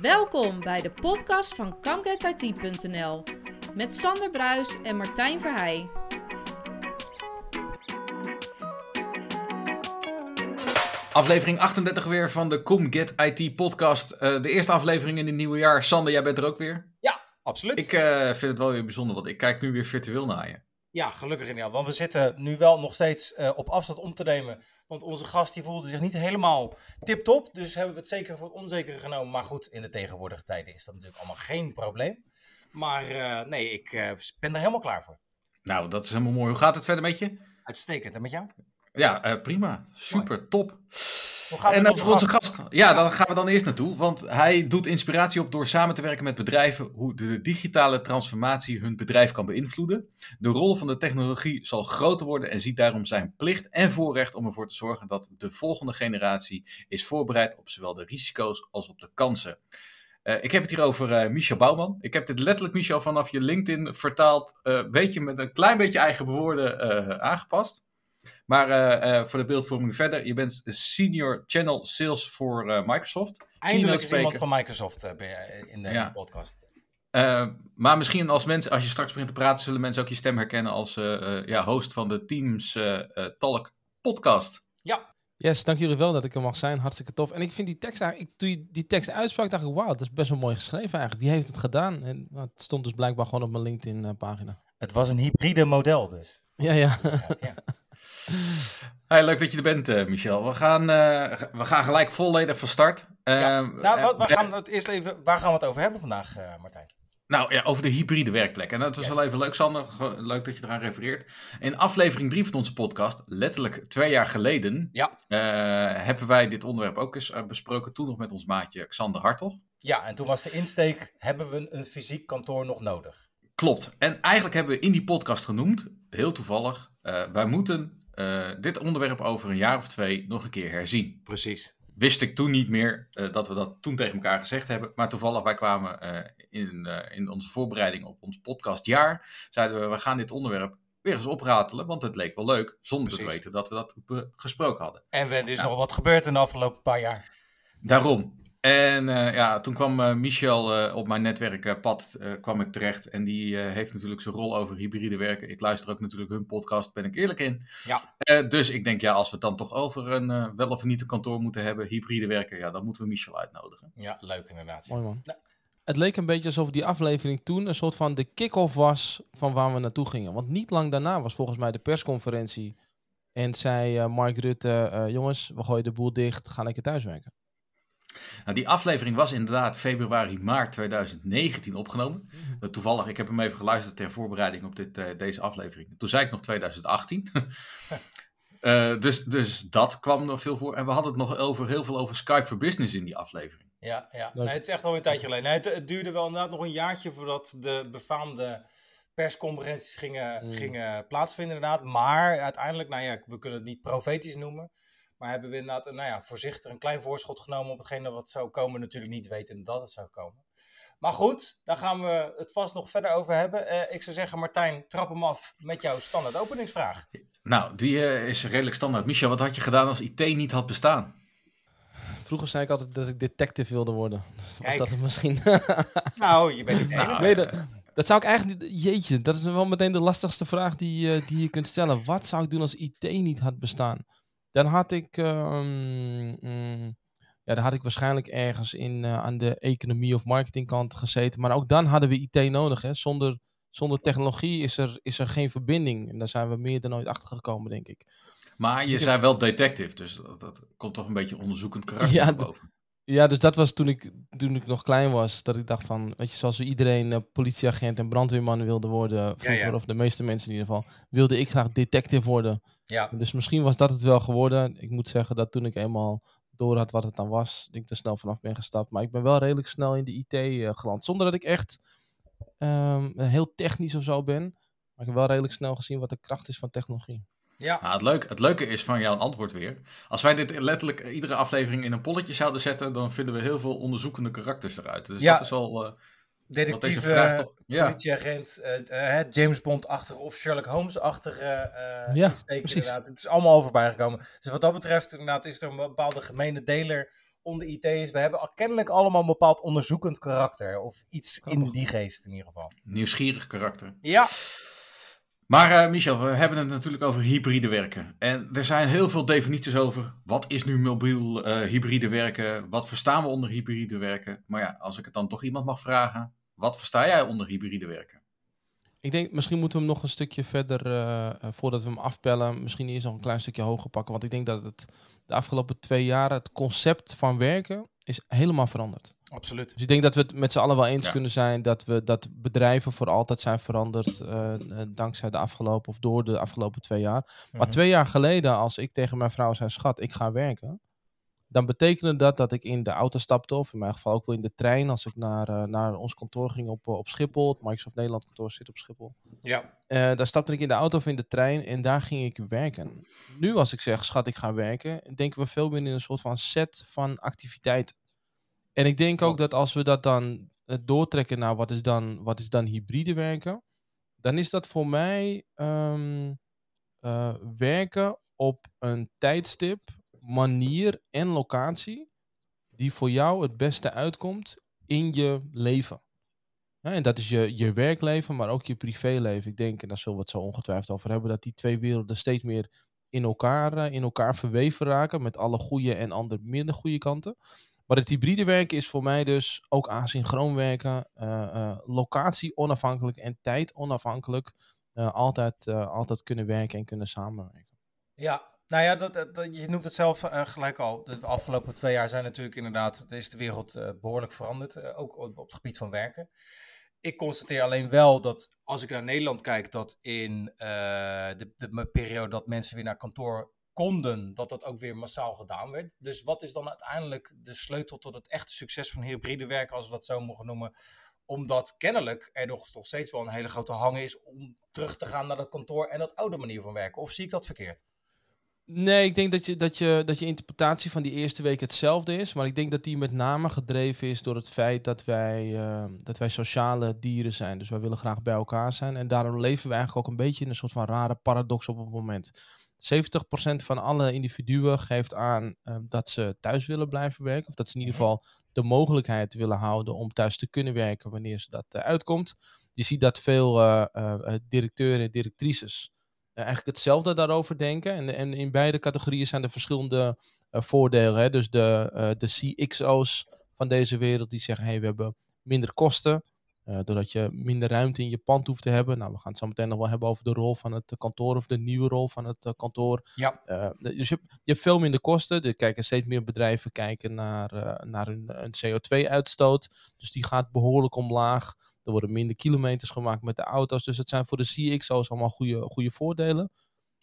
Welkom bij de podcast van ComeGetIT.nl met Sander Bruis en Martijn Verheij. Aflevering 38 weer van de Come Get IT podcast. Uh, de eerste aflevering in het nieuwe jaar. Sander, jij bent er ook weer? Ja, absoluut. Ik uh, vind het wel weer bijzonder, want ik kijk nu weer virtueel naar je. Ja, gelukkig inderdaad. Want we zitten nu wel nog steeds uh, op afstand om te nemen. Want onze gast die voelde zich niet helemaal tip-top. Dus hebben we het zeker voor het onzekere genomen. Maar goed, in de tegenwoordige tijden is dat natuurlijk allemaal geen probleem. Maar nee, ik ben er helemaal klaar voor. Nou, dat is helemaal mooi. Hoe gaat het verder met je? Uitstekend. En met jou? Ja, uh, prima. Super, Mooi. top. En uh, voor onze gast. Ja, dan gaan we dan eerst naartoe. Want hij doet inspiratie op door samen te werken met bedrijven hoe de digitale transformatie hun bedrijf kan beïnvloeden. De rol van de technologie zal groter worden en ziet daarom zijn plicht en voorrecht om ervoor te zorgen dat de volgende generatie is voorbereid op zowel de risico's als op de kansen. Uh, ik heb het hier over uh, Michel Bouwman. Ik heb dit letterlijk, Michel, vanaf je LinkedIn vertaald. Uh, beetje met een klein beetje eigen woorden aangepast. Maar uh, voor de beeldvorming verder, je bent senior channel sales voor uh, Microsoft. Eindelijk is iemand van Microsoft uh, ben je in de, ja. podcast. maar misschien als mensen, als je straks begint te praten, zullen mensen ook je stem herkennen als ja, host van de Teams Talk podcast. Ja. Yes, dank jullie wel dat ik er mag zijn. Hartstikke tof. En ik vind die tekst eigenlijk, toen je die tekst uitsprak, dacht ik, wauw, dat is best wel mooi geschreven eigenlijk. Wie heeft het gedaan? En nou, het stond dus blijkbaar gewoon op mijn LinkedIn pagina. Het was een hybride model dus. Ja, ja. ja. Hey, leuk dat je er bent, uh, Michel. We gaan, uh, we gaan gelijk volledig van start. Uh, ja. Nou, wat, waar, gaan we het eerst even, waar gaan we het over hebben vandaag, Martijn? Nou ja, over de hybride werkplek. En dat is yes. wel even leuk, Sander. Leuk dat je eraan refereert. In aflevering 3 van onze podcast, letterlijk twee jaar geleden, ja. hebben wij dit onderwerp ook eens besproken. Toen nog met ons maatje Xander Hartog. Ja, en toen was de insteek: hebben we een fysiek kantoor nog nodig? Klopt. En eigenlijk hebben we in die podcast genoemd, heel toevallig, wij moeten uh, dit onderwerp over een jaar of twee nog een keer herzien. Precies. Wist ik toen niet meer uh, dat we dat toen tegen elkaar gezegd hebben. Maar toevallig, wij kwamen uh, in, in onze voorbereiding op ons podcastjaar. Zeiden we, we gaan dit onderwerp weer eens opratelen. Want het leek wel leuk, zonder Precies. te weten dat we dat gesproken hadden. En er is nou, nog wat gebeurd in de afgelopen paar jaar. Daarom. En uh, ja, toen kwam uh, Michel uh, op mijn netwerkpad kwam ik terecht. En die heeft natuurlijk zijn rol over hybride werken. Ik luister ook natuurlijk hun podcast, ben ik eerlijk in. Ja. dus ik denk, ja, als we het dan toch over een wel of niet een kantoor moeten hebben, hybride werken, ja, dan moeten we Michel uitnodigen. Ja, leuk inderdaad. Mooi man. Ja. Het leek een beetje alsof die aflevering toen een soort van de kick-off was van waar we naartoe gingen. Want niet lang daarna was volgens mij de persconferentie. En zei Mark Rutte, jongens, we gooien de boel dicht, ga lekker thuiswerken. Nou, die aflevering was inderdaad februari, maart 2019 opgenomen. Mm-hmm. Toevallig, ik heb hem even geluisterd ter voorbereiding op dit, uh, deze aflevering. Toen zei ik nog 2018. uh, dus, dus dat kwam nog veel voor. En we hadden het nog over, heel veel over Skype for Business in die aflevering. Ja, ja. Nee, het is echt al een tijdje geleden. Nee, het, het, duurde wel inderdaad nog een jaartje voordat de befaamde persconferenties gingen, mm. gingen plaatsvinden inderdaad. Maar uiteindelijk, nou ja, we kunnen het niet profetisch noemen. Maar hebben we inderdaad nou ja, voorzichtig een klein voorschot genomen op hetgene wat zou komen. Natuurlijk niet weten dat het zou komen. Maar goed, daar gaan we het vast nog verder over hebben. Uh, ik zou zeggen, Martijn, trap hem af met jouw standaard openingsvraag. Nou, die uh, is redelijk standaard. Michel, wat had je gedaan als IT niet had bestaan? Vroeger zei ik altijd dat ik detective wilde worden. Dus was dat het misschien? nou, je bent niet nou, nee, dat, dat, zou ik eigenlijk niet... Jeetje, dat is wel meteen de lastigste vraag die, uh, die je kunt stellen. Wat zou ik doen als IT niet had bestaan? Dan had ik, um, mm, ja, dan had ik waarschijnlijk ergens in, uh, aan de economie of marketingkant gezeten. Maar ook dan hadden we IT nodig. Hè? Zonder, zonder technologie is er, is er geen verbinding. En daar zijn we meer dan ooit achter gekomen, denk ik. Maar je dus zei wel detective, dus dat, dat, komt toch een beetje onderzoekend karakter ja, boven. Ja, dus dat was toen ik, toen ik nog klein was. Dat ik dacht van, weet je, zoals iedereen uh, politieagent en brandweerman wilde worden. Vroeger, ja, ja. of de meeste mensen in ieder geval. Wilde ik graag detective worden. Ja. Dus misschien was dat het wel geworden. Ik moet zeggen dat toen ik eenmaal door had wat het dan was, ik er snel vanaf ben gestapt. Maar ik ben wel redelijk snel in de IT uh, geland. Zonder dat ik echt um, heel technisch of zo ben. Maar ik heb wel redelijk snel gezien wat de kracht is van technologie. Ja. Nou, het, leuke, het leuke is van jouw antwoord weer. Als wij dit letterlijk iedere aflevering in een polletje zouden zetten, dan vinden we heel veel onderzoekende karakters eruit. Dus ja. dat is wel. Uh, Detectieve, ja. politieagent, uh, uh, James Bond-achtige of Sherlock Holmes-achtige uh, ja, insteek inderdaad. Het is allemaal al voorbij gekomen. Dus wat dat betreft inderdaad is er een bepaalde gemene deler onder IT is. We hebben kennelijk allemaal een bepaald onderzoekend karakter. Of iets in die geest in ieder geval. Nieuwsgierig karakter. Ja. Maar uh, Michel, we hebben het natuurlijk over hybride werken. En er zijn heel veel definities over. Wat is nu mobiel uh, hybride werken? Wat verstaan we onder hybride werken? Maar ja, als ik het dan toch iemand mag vragen. Wat versta jij onder hybride werken? Ik denk, misschien moeten we hem nog een stukje verder, uh, voordat we hem afbellen, misschien eerst nog een klein stukje hoger pakken. Want ik denk dat het de afgelopen twee jaar, het concept van werken, is helemaal veranderd. Absoluut. Dus ik denk dat we het met z'n allen wel eens kunnen zijn dat, we, dat bedrijven voor altijd zijn veranderd uh, dankzij de afgelopen of door de afgelopen twee jaar. Maar mhm. twee jaar geleden, als ik tegen mijn vrouw zei, schat, ik ga werken, dan betekende dat dat ik in de auto stapte, of in mijn geval ook wel in de trein, als ik naar, uh, naar ons kantoor ging op, op Schiphol. Het Microsoft Nederland kantoor zit op Schiphol. Ja. Uh, daar stapte ik in de auto of in de trein en daar ging ik werken. Nu als ik zeg, schat, ik ga werken, denken we veel meer in een soort van set van activiteiten. En ik denk ook dat als we dat dan doortrekken naar wat is dan, wat is dan hybride werken, dan is dat voor mij um, werken op een tijdstip manier en locatie die voor jou het beste uitkomt in je leven. en dat is je, je werkleven, maar ook je privéleven. Ik denk, en daar zullen we het zo ongetwijfeld over hebben, dat die twee werelden steeds meer in elkaar, eh, in elkaar verweven raken. Met alle goede en andere minder goede kanten. Maar het hybride werken is voor mij dus ook asynchroon werken, uh, uh, locatie onafhankelijk en tijd onafhankelijk. altijd, altijd kunnen werken en kunnen samenwerken. Ja, nou ja, dat, dat, je noemt het zelf uh, gelijk al. De afgelopen twee jaar zijn natuurlijk inderdaad, is de wereld uh, behoorlijk veranderd, uh, ook op, op, het gebied van werken. Ik constateer alleen wel dat als ik naar Nederland kijk, dat in de, de, periode dat mensen weer naar kantoor konden, dat dat ook weer massaal gedaan werd. Dus wat is dan uiteindelijk de sleutel tot het echte succes van hybride werken, als we dat zo mogen noemen? Omdat kennelijk er nog, nog steeds wel een hele grote hang is om terug te gaan naar dat kantoor en dat oude manier van werken. Of zie ik dat verkeerd? Nee, ik denk dat je, dat, je, dat je interpretatie van die eerste week hetzelfde is. Maar ik denk dat die met name gedreven is door het feit dat wij, uh, dat wij sociale dieren zijn. Dus wij willen graag bij elkaar zijn. En daarom leven we eigenlijk ook een beetje in een soort van rare paradox op het moment. 70% van alle individuen geeft aan uh, dat ze thuis willen blijven werken. Of dat ze in ieder mhm. geval de mogelijkheid willen houden om thuis te kunnen werken wanneer ze dat uh, uitkomt. Je ziet dat veel directeuren en directrices eh, eigenlijk hetzelfde daarover denken. En, en in beide categorieën zijn er verschillende uh, voordelen. Hè? Dus de, uh, de CXO's van deze wereld die zeggen: hey, we hebben minder kosten. Uh, doordat je minder ruimte in je pand hoeft te hebben. Nou, we gaan het zo meteen nog wel hebben over de rol van het kantoor of de nieuwe rol van het kantoor. Ja. dus je, je, hebt veel minder kosten. Er kijken steeds meer bedrijven kijken naar, naar hun, hun CO2-uitstoot. Dus die gaat behoorlijk omlaag. Er worden minder kilometers gemaakt met de auto's. Dus het zijn voor de CXO's allemaal goede, goede voordelen.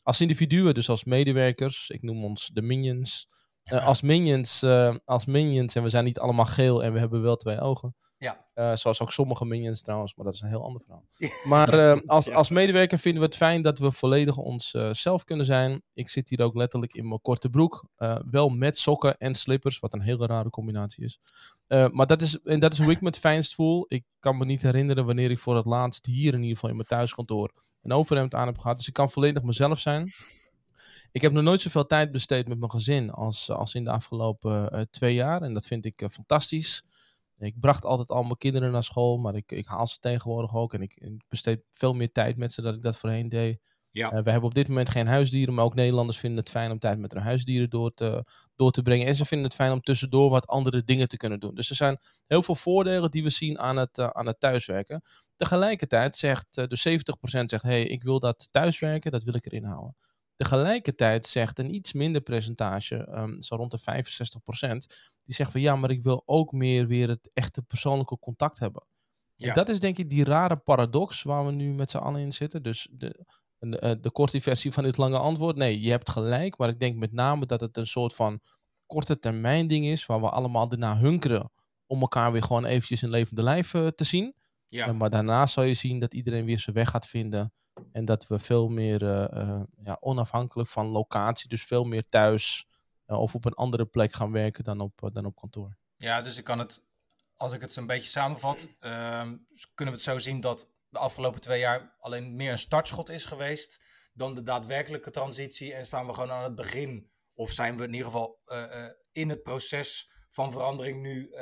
Als individuen, dus als medewerkers, ik noem ons de minions. Uh, als, minions uh, als minions, en we zijn niet allemaal geel en we hebben wel twee ogen. Ja. Uh, zoals ook sommige minions trouwens, maar dat is een heel ander verhaal. Maar als, als medewerker vinden we het fijn dat we volledig onszelf kunnen zijn. Ik zit hier ook letterlijk in mijn korte broek. wel met sokken en slippers, wat een hele rare combinatie is. Maar dat is, en dat is hoe ik me het fijnst voel. Ik kan me niet herinneren wanneer ik voor het laatst hier in ieder geval in mijn thuiskantoor een overhemd aan heb gehad. Dus ik kan volledig mezelf zijn. Ik heb nog nooit zoveel tijd besteed met mijn gezin als, als in de afgelopen twee jaar. En dat vind ik fantastisch. Ik bracht altijd al mijn kinderen naar school, maar ik, ik haal ze tegenwoordig ook. En ik, ik besteed veel meer tijd met ze dan ik dat voorheen deed. Ja. Uh, we hebben op dit moment geen huisdieren, maar ook Nederlanders vinden het fijn om tijd met hun huisdieren door te, door te brengen. En ze vinden het fijn om tussendoor wat andere dingen te kunnen doen. Dus er zijn heel veel voordelen die we zien aan het, uh, aan het thuiswerken. Tegelijkertijd zegt uh, de 70% zegt, hey, ik wil dat thuiswerken, dat wil ik erin houden. Tegelijkertijd zegt een iets minder percentage, um, zo rond de 65%, die zegt van ja, maar ik wil ook meer weer het echte persoonlijke contact hebben. Ja. En dat is denk ik die rare paradox waar we nu met z'n allen in zitten. Dus de, de, eh, de korte versie van dit lange antwoord. Nee, je hebt gelijk. Maar ik denk met name dat het een soort van korte termijn ding is. Waar we allemaal erna hunkeren om elkaar weer gewoon eventjes in levende lijf uh, te zien. Ja. Maar daarna zal je zien dat iedereen weer zijn weg gaat vinden. En dat we veel meer uh, ja, onafhankelijk van locatie, dus veel meer thuis of op een andere plek gaan werken dan op, dan op kantoor. Ja, dus ik kan het, als ik het een beetje samenvat, ehm, kunnen we het zo zien dat de afgelopen twee jaar alleen meer een startschot is geweest dan de daadwerkelijke transitie. En staan we gewoon aan het begin, of zijn we in ieder geval in het proces van verandering nu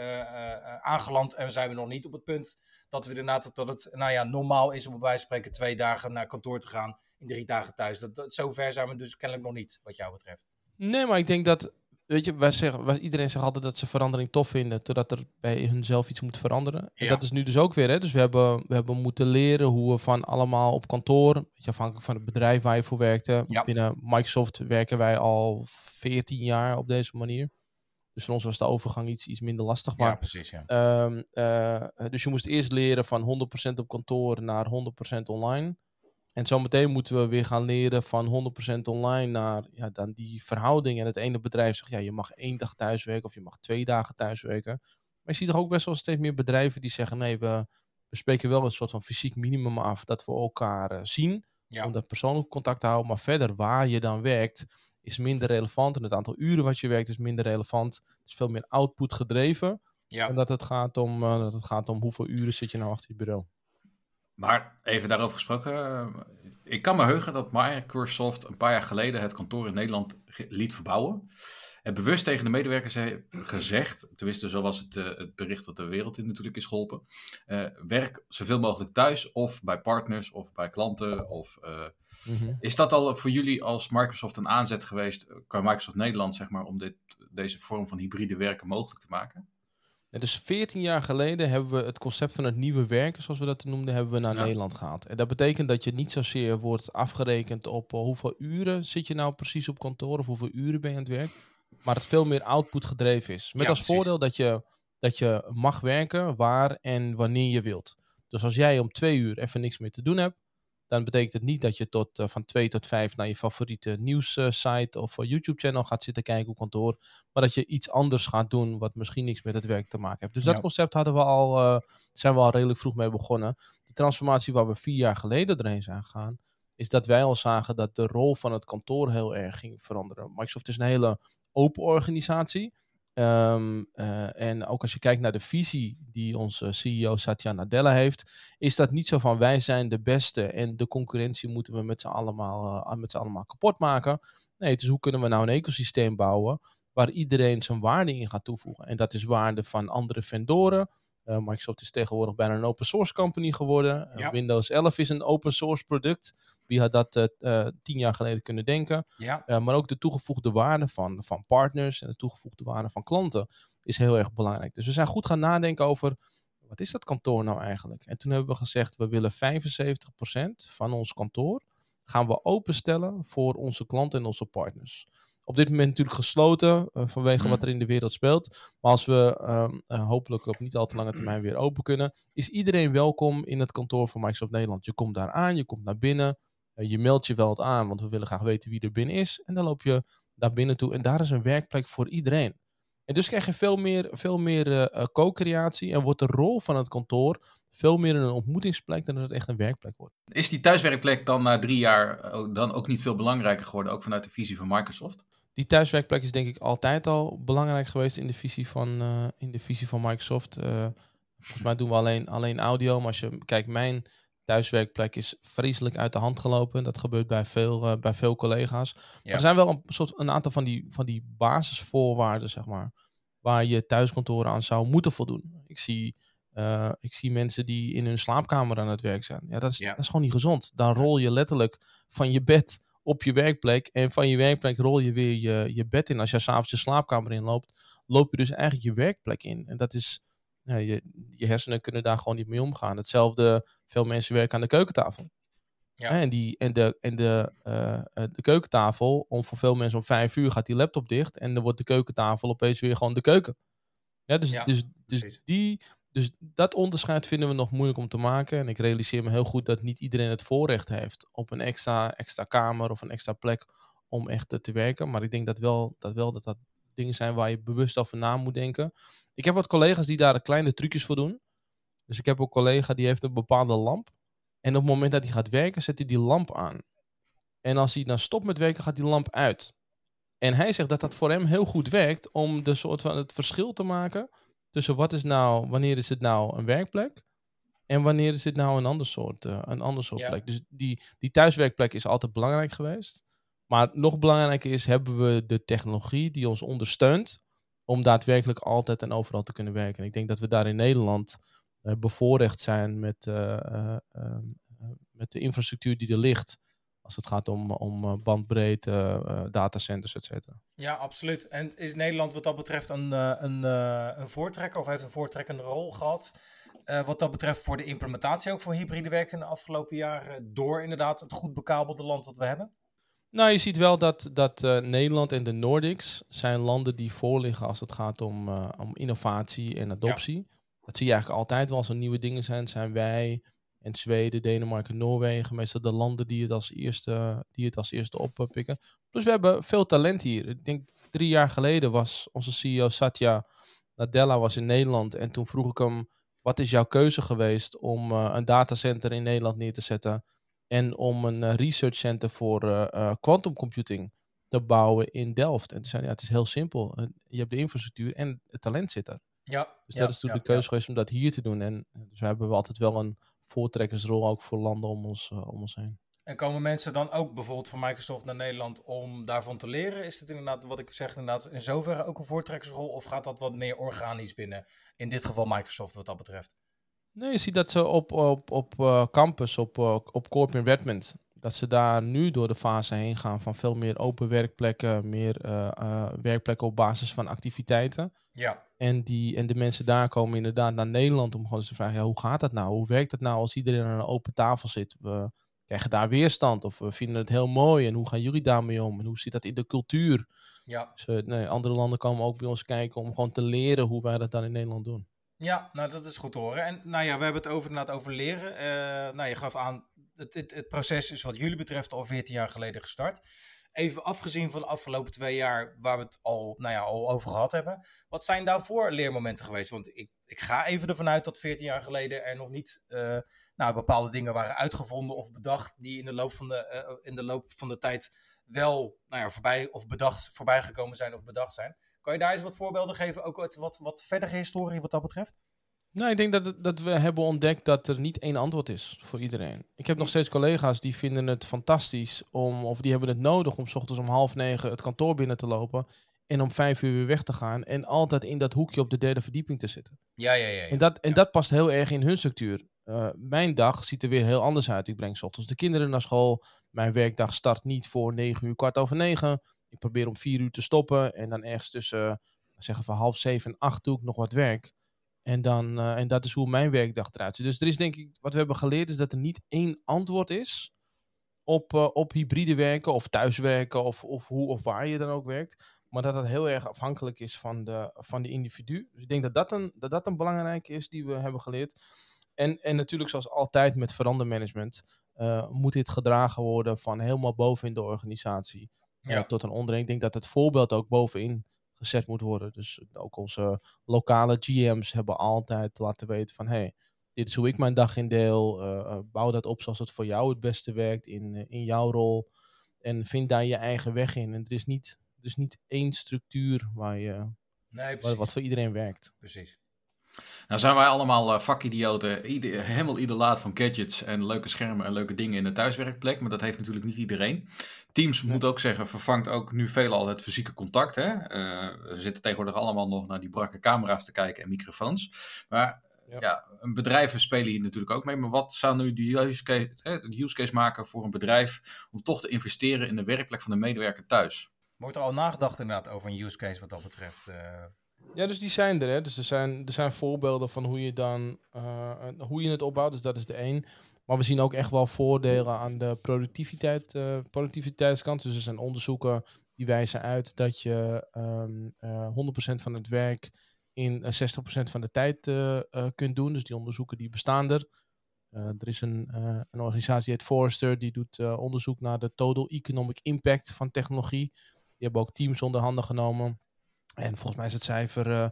aangeland. En zijn we nog niet op het punt dat we inderdaad dat het nou ja, normaal is om bij wijze van spreken twee dagen naar kantoor te gaan in drie dagen thuis. Dat, dat, zover zijn we dus kennelijk nog niet, wat jou betreft. Nee, maar ik denk dat Weet je, wij zeggen, wij, iedereen zegt altijd dat ze verandering tof vinden, totdat er bij hunzelf iets moet veranderen. En dat is nu dus ook weer. Hè? Dus we hebben, we hebben moeten leren hoe we van allemaal op kantoor, weet je, afhankelijk van het bedrijf waar je voor werkte. Binnen Microsoft werken wij al 14 jaar op deze manier. Dus voor ons was de overgang iets, iets minder lastig. Maar, ja, precies. Ja. Ehm, eh, dus je moest eerst leren van 100% op kantoor naar 100% online. En zometeen moeten we weer gaan leren van 100% online naar ja, dan die verhouding. En het ene bedrijf zegt, ja, je mag één dag thuiswerken of je mag twee dagen thuiswerken. Maar je ziet er ook best wel steeds meer bedrijven die zeggen, nee, we, we spreken wel een soort van fysiek minimum af dat we elkaar uh, zien. Om dat persoonlijk contact te houden. Maar verder, waar je dan werkt, is minder relevant. En het aantal uren wat je werkt is minder relevant. Het is veel meer output gedreven. Ja. En dat het, gaat om, uh, dat het gaat om hoeveel uren zit je nou achter je bureau. Maar even daarover gesproken. Eh, ik kan me heugen dat Microsoft een paar jaar geleden het kantoor in Nederland liet verbouwen. En bewust tegen de medewerkers gezegd, tenminste zo was het, uh, het bericht dat de wereld in natuurlijk is geholpen. Uh, werk zoveel mogelijk thuis of bij partners of bij klanten. Of, mhm. Is dat al voor jullie als Microsoft een aanzet geweest, qua Microsoft Nederland, zeg maar, om dit, deze vorm van hybride werken mogelijk te maken? dus 14 jaar geleden hebben we het concept van het nieuwe werken, zoals we dat noemden, hebben we naar Nederland gehaald. En dat betekent dat je niet zozeer wordt afgerekend op uh, hoeveel uren zit je nou precies op kantoor of hoeveel uren ben je aan het werk, maar het veel meer output gedreven is. Met als voordeel dat je, dat je mag werken waar en wanneer je wilt. Dus als jij om twee uur even niks meer te doen hebt, dan betekent het niet dat je tot, uh, van 2 tot 5 naar je favoriete nieuwssite of uh, YouTube-channel gaat zitten kijken op kantoor. Maar dat je iets anders gaat doen wat misschien niks met het werk te maken heeft. Dus dat concept hadden we al, uh, zijn we al redelijk vroeg mee begonnen. De transformatie waar we vier jaar geleden erheen zijn gegaan, is dat wij al zagen dat de rol van het kantoor heel erg ging veranderen. Microsoft is een hele open organisatie. Ehm, eh, en ook als je kijkt naar de visie die onze CEO Satya Nadella heeft, is dat niet zo van wij zijn de beste en de concurrentie moeten we met z'n allemaal, uh, met z'n allemaal kapot maken. Nee, het is hoe kunnen we nou een ecosysteem bouwen waar iedereen zijn waarde in gaat toevoegen. En dat is waarde van andere vendoren, uh, Microsoft is tegenwoordig bijna een open source company geworden. Uh, Windows 11 is een open source product. Wie had dat uh, tien jaar geleden kunnen denken? Ja. maar ook de toegevoegde waarde van, van partners en de toegevoegde waarde van klanten is heel erg belangrijk. Dus we zijn goed gaan nadenken over wat is dat kantoor nou eigenlijk? En toen hebben we gezegd, we willen 75% van ons kantoor gaan we openstellen voor onze klanten en onze partners op dit moment natuurlijk gesloten uh, vanwege mm. wat er in de wereld speelt. Maar als we uh, hopelijk op niet al te lange termijn weer open kunnen, is iedereen welkom in het kantoor van Microsoft Nederland. Je komt daar aan, je komt naar binnen, uh, je meldt je wel het aan, want we willen graag weten wie er binnen is. En dan loop je daar binnen toe en daar is een werkplek voor iedereen. En dus krijg je veel meer, veel meer co-creatie en wordt de rol van het kantoor veel meer een ontmoetingsplek dan dat het echt een werkplek wordt. Is die thuiswerkplek dan na drie jaar dan ook niet veel belangrijker geworden, ook vanuit de visie van Microsoft? Die thuiswerkplek is denk ik altijd al belangrijk geweest in de visie van, uh, in de visie van Microsoft. Uh, volgens mij doen we alleen, alleen audio. Maar als je kijkt, mijn thuiswerkplek is vreselijk uit de hand gelopen. Dat gebeurt bij veel, uh, bij veel collega's. Ja. er zijn wel een, soort, een aantal van die, van die basisvoorwaarden, zeg maar. Waar je thuiskantoren aan zou moeten voldoen. Ik zie, ik zie mensen die in hun slaapkamer aan het werk zijn. Ja, dat is, ja. dat is gewoon niet gezond. Dan rol je letterlijk van je bed op je werkplek. En van je werkplek rol je weer je, je bed in. Als je s'avonds je slaapkamer inloopt, loop je dus eigenlijk je werkplek in. En dat is, ja, je, je hersenen kunnen daar gewoon niet mee omgaan. Hetzelfde, veel mensen werken aan de keukentafel. Ja. En, die, en, de, en de, uh, de keukentafel, om voor veel mensen om vijf uur gaat die laptop dicht. En dan wordt de keukentafel opeens weer gewoon de keuken. Ja, dus, dus, dus die, dus dat onderscheid vinden we nog moeilijk om te maken. En ik realiseer me heel goed dat niet iedereen het voorrecht heeft op een extra, extra kamer of een extra plek om echt te werken. Maar ik denk dat wel dat, wel dat, dat dingen zijn waar je bewust over na moet denken. Ik heb wat collega's die daar kleine trucjes voor doen. Dus ik heb een collega die heeft een bepaalde lamp. En op het moment dat hij gaat werken, zet hij die lamp aan. En als hij dan stopt met werken, gaat die lamp uit. En hij zegt dat dat voor hem heel goed werkt om de soort van het verschil te maken tussen wat is nou, wanneer is het nou een werkplek en wanneer is het nou een ander soort, uh, een ander soort plek. Dus die, die thuiswerkplek is altijd belangrijk geweest. Maar nog belangrijker is, hebben we de technologie die ons ondersteunt om daadwerkelijk altijd en overal te kunnen werken. En ik denk dat we daar in Nederland uh, bevoorrecht zijn met, ehm, met de infrastructuur die er ligt. Als het gaat om, om bandbreedte, datacenters, et cetera. Ja, absoluut. En is Nederland wat dat betreft een, een, een voortrekker of heeft een voortrekkende rol gehad? Uh, wat dat betreft voor de implementatie ook voor hybride werken in de afgelopen jaren. Door inderdaad het goed bekabelde land wat we hebben? Nou, je ziet wel dat, dat uh, Nederland en de Nordics zijn landen die voorliggen als het gaat om, om innovatie en adoptie. Ja. Dat zie je eigenlijk altijd wel als er nieuwe dingen zijn. Zijn wij en Zweden, Denemarken, Noorwegen meestal de landen die het als eerste, die het als eerste oppikken. Plus we hebben veel talent hier. Ik denk drie jaar geleden was onze CEO Satya Nadella was in Nederland. En toen vroeg ik hem wat is jouw keuze geweest om uh, een datacenter in Nederland neer te zetten en om een uh, research center voor uh, quantum computing te bouwen in Delft? En toen zei ja, het is heel simpel. Je hebt de infrastructuur en het talent zit er. Ja, dus dat is toen ja, de keuze geweest om dat hier te doen. En dus we hebben altijd wel een voortrekkersrol ook voor landen om ons, om ons heen. En komen mensen dan ook bijvoorbeeld van Microsoft naar Nederland om daarvan te leren? Is het inderdaad, wat ik zeg, inderdaad in zoverre ook een voortrekkersrol? Of gaat dat wat meer organisch binnen? In dit geval Microsoft wat dat betreft. Nee, je ziet dat ze op, op, op uh, campus, op, uh, op Corp in Redmond, dat ze daar nu door de fase heen gaan van veel meer open werkplekken, meer uh, werkplekken op basis van activiteiten. Ja. En, die, en de mensen daar komen inderdaad naar Nederland om gewoon eens te vragen, ja, hoe gaat dat nou? Hoe werkt het nou als iedereen aan een open tafel zit? We, krijgen daar weerstand of we vinden het heel mooi en hoe gaan jullie daarmee om en hoe zit dat in de cultuur? Ja. Dus, uh, nee, andere landen komen ook bij ons kijken om gewoon te leren hoe wij dat dan in Nederland doen. Ja, nou dat is goed te horen. En nou ja, we hebben het over, inderdaad over leren. Uh, nou, je gaf aan, het, het, het, proces is wat jullie betreft al 14 jaar geleden gestart. Even afgezien van de afgelopen twee jaar waar we het al, nou ja, al over gehad hebben. Wat zijn daarvoor leermomenten geweest? Want ik, ik ga even ervan uit dat 14 jaar geleden er nog niet... Uh, nou, bepaalde dingen waren uitgevonden of bedacht die in de loop van de, uh, in de, loop van de tijd wel nou ja, voorbij of bedacht, voorbij gekomen zijn of bedacht zijn. Kan je daar eens wat voorbeelden geven, ook uit wat, wat verdere historie wat dat betreft? Nou, ik denk dat, dat we hebben ontdekt dat er niet één antwoord is voor iedereen. Ik heb nog steeds collega's die vinden het fantastisch om, of die hebben het nodig om s ochtends om half negen het kantoor binnen te lopen en om vijf uur weer weg te gaan en altijd in dat hoekje op de derde verdieping te zitten. Ja, ja, ja. ja. En, dat, en ja. dat past heel erg in hun structuur. Uh, mijn dag ziet er weer heel anders uit. Ik breng 's ochtends de kinderen naar school. Mijn werkdag start niet voor 9 uur, kwart over 9. Ik probeer om 4 uur te stoppen. En dan ergens tussen, zeggen van half 7 en 8 doe ik nog wat werk. En, dan, uh, en dat is hoe mijn werkdag eruit ziet. Dus er is denk ik, wat we hebben geleerd, is dat er niet één antwoord is op, op hybride werken of thuiswerken of, of hoe of waar je dan ook werkt. Maar dat het heel erg afhankelijk is van de, van de individu. Dus ik denk dat dat een, dat dat een belangrijke is die we hebben geleerd. En, en natuurlijk, zoals altijd met verandermanagement, uh, moet dit gedragen worden van helemaal boven in de organisatie ja. uh, tot een onderin. Ik denk dat het voorbeeld ook bovenin gezet moet worden. Dus ook onze lokale GM's hebben altijd laten weten van hey, dit is hoe ik mijn dag indeel. Uh, bouw dat op zoals het voor jou het beste werkt in, in jouw rol. En vind daar je eigen weg in. En er is niet, er is niet één structuur waar je, nee, wat voor iedereen werkt. Precies. Nou zijn wij allemaal uh, vakidioten, ieder, helemaal idolaat van gadgets en leuke schermen en leuke dingen in de thuiswerkplek. Maar dat heeft natuurlijk niet iedereen. Teams moet ook zeggen, vervangt ook nu veelal het fysieke contact. Hè? Uh, we zitten tegenwoordig allemaal nog naar die brakke camera's te kijken en microfoons. Maar ja. ja, bedrijven spelen hier natuurlijk ook mee. Maar wat zou nu de use, case, hè, de use case maken voor een bedrijf om toch te investeren in de werkplek van de medewerker thuis? Wordt er al nagedacht inderdaad over een use case wat dat betreft? Uh... Ja, dus die zijn er. Hè. Dus er zijn, er zijn voorbeelden van hoe je dan uh, hoe je het opbouwt. Dus dat is de één. Maar we zien ook echt wel voordelen aan de productiviteit, uh, productiviteitskant. Dus er zijn onderzoeken die wijzen uit dat je um, uh, 100% van het werk in 60% van de tijd kunt doen. Dus die onderzoeken die bestaan er. er is een, een organisatie, heet Forrester, die doet onderzoek naar de total economic impact van technologie. Die hebben ook teams onder handen genomen. En volgens mij is het cijfer uh,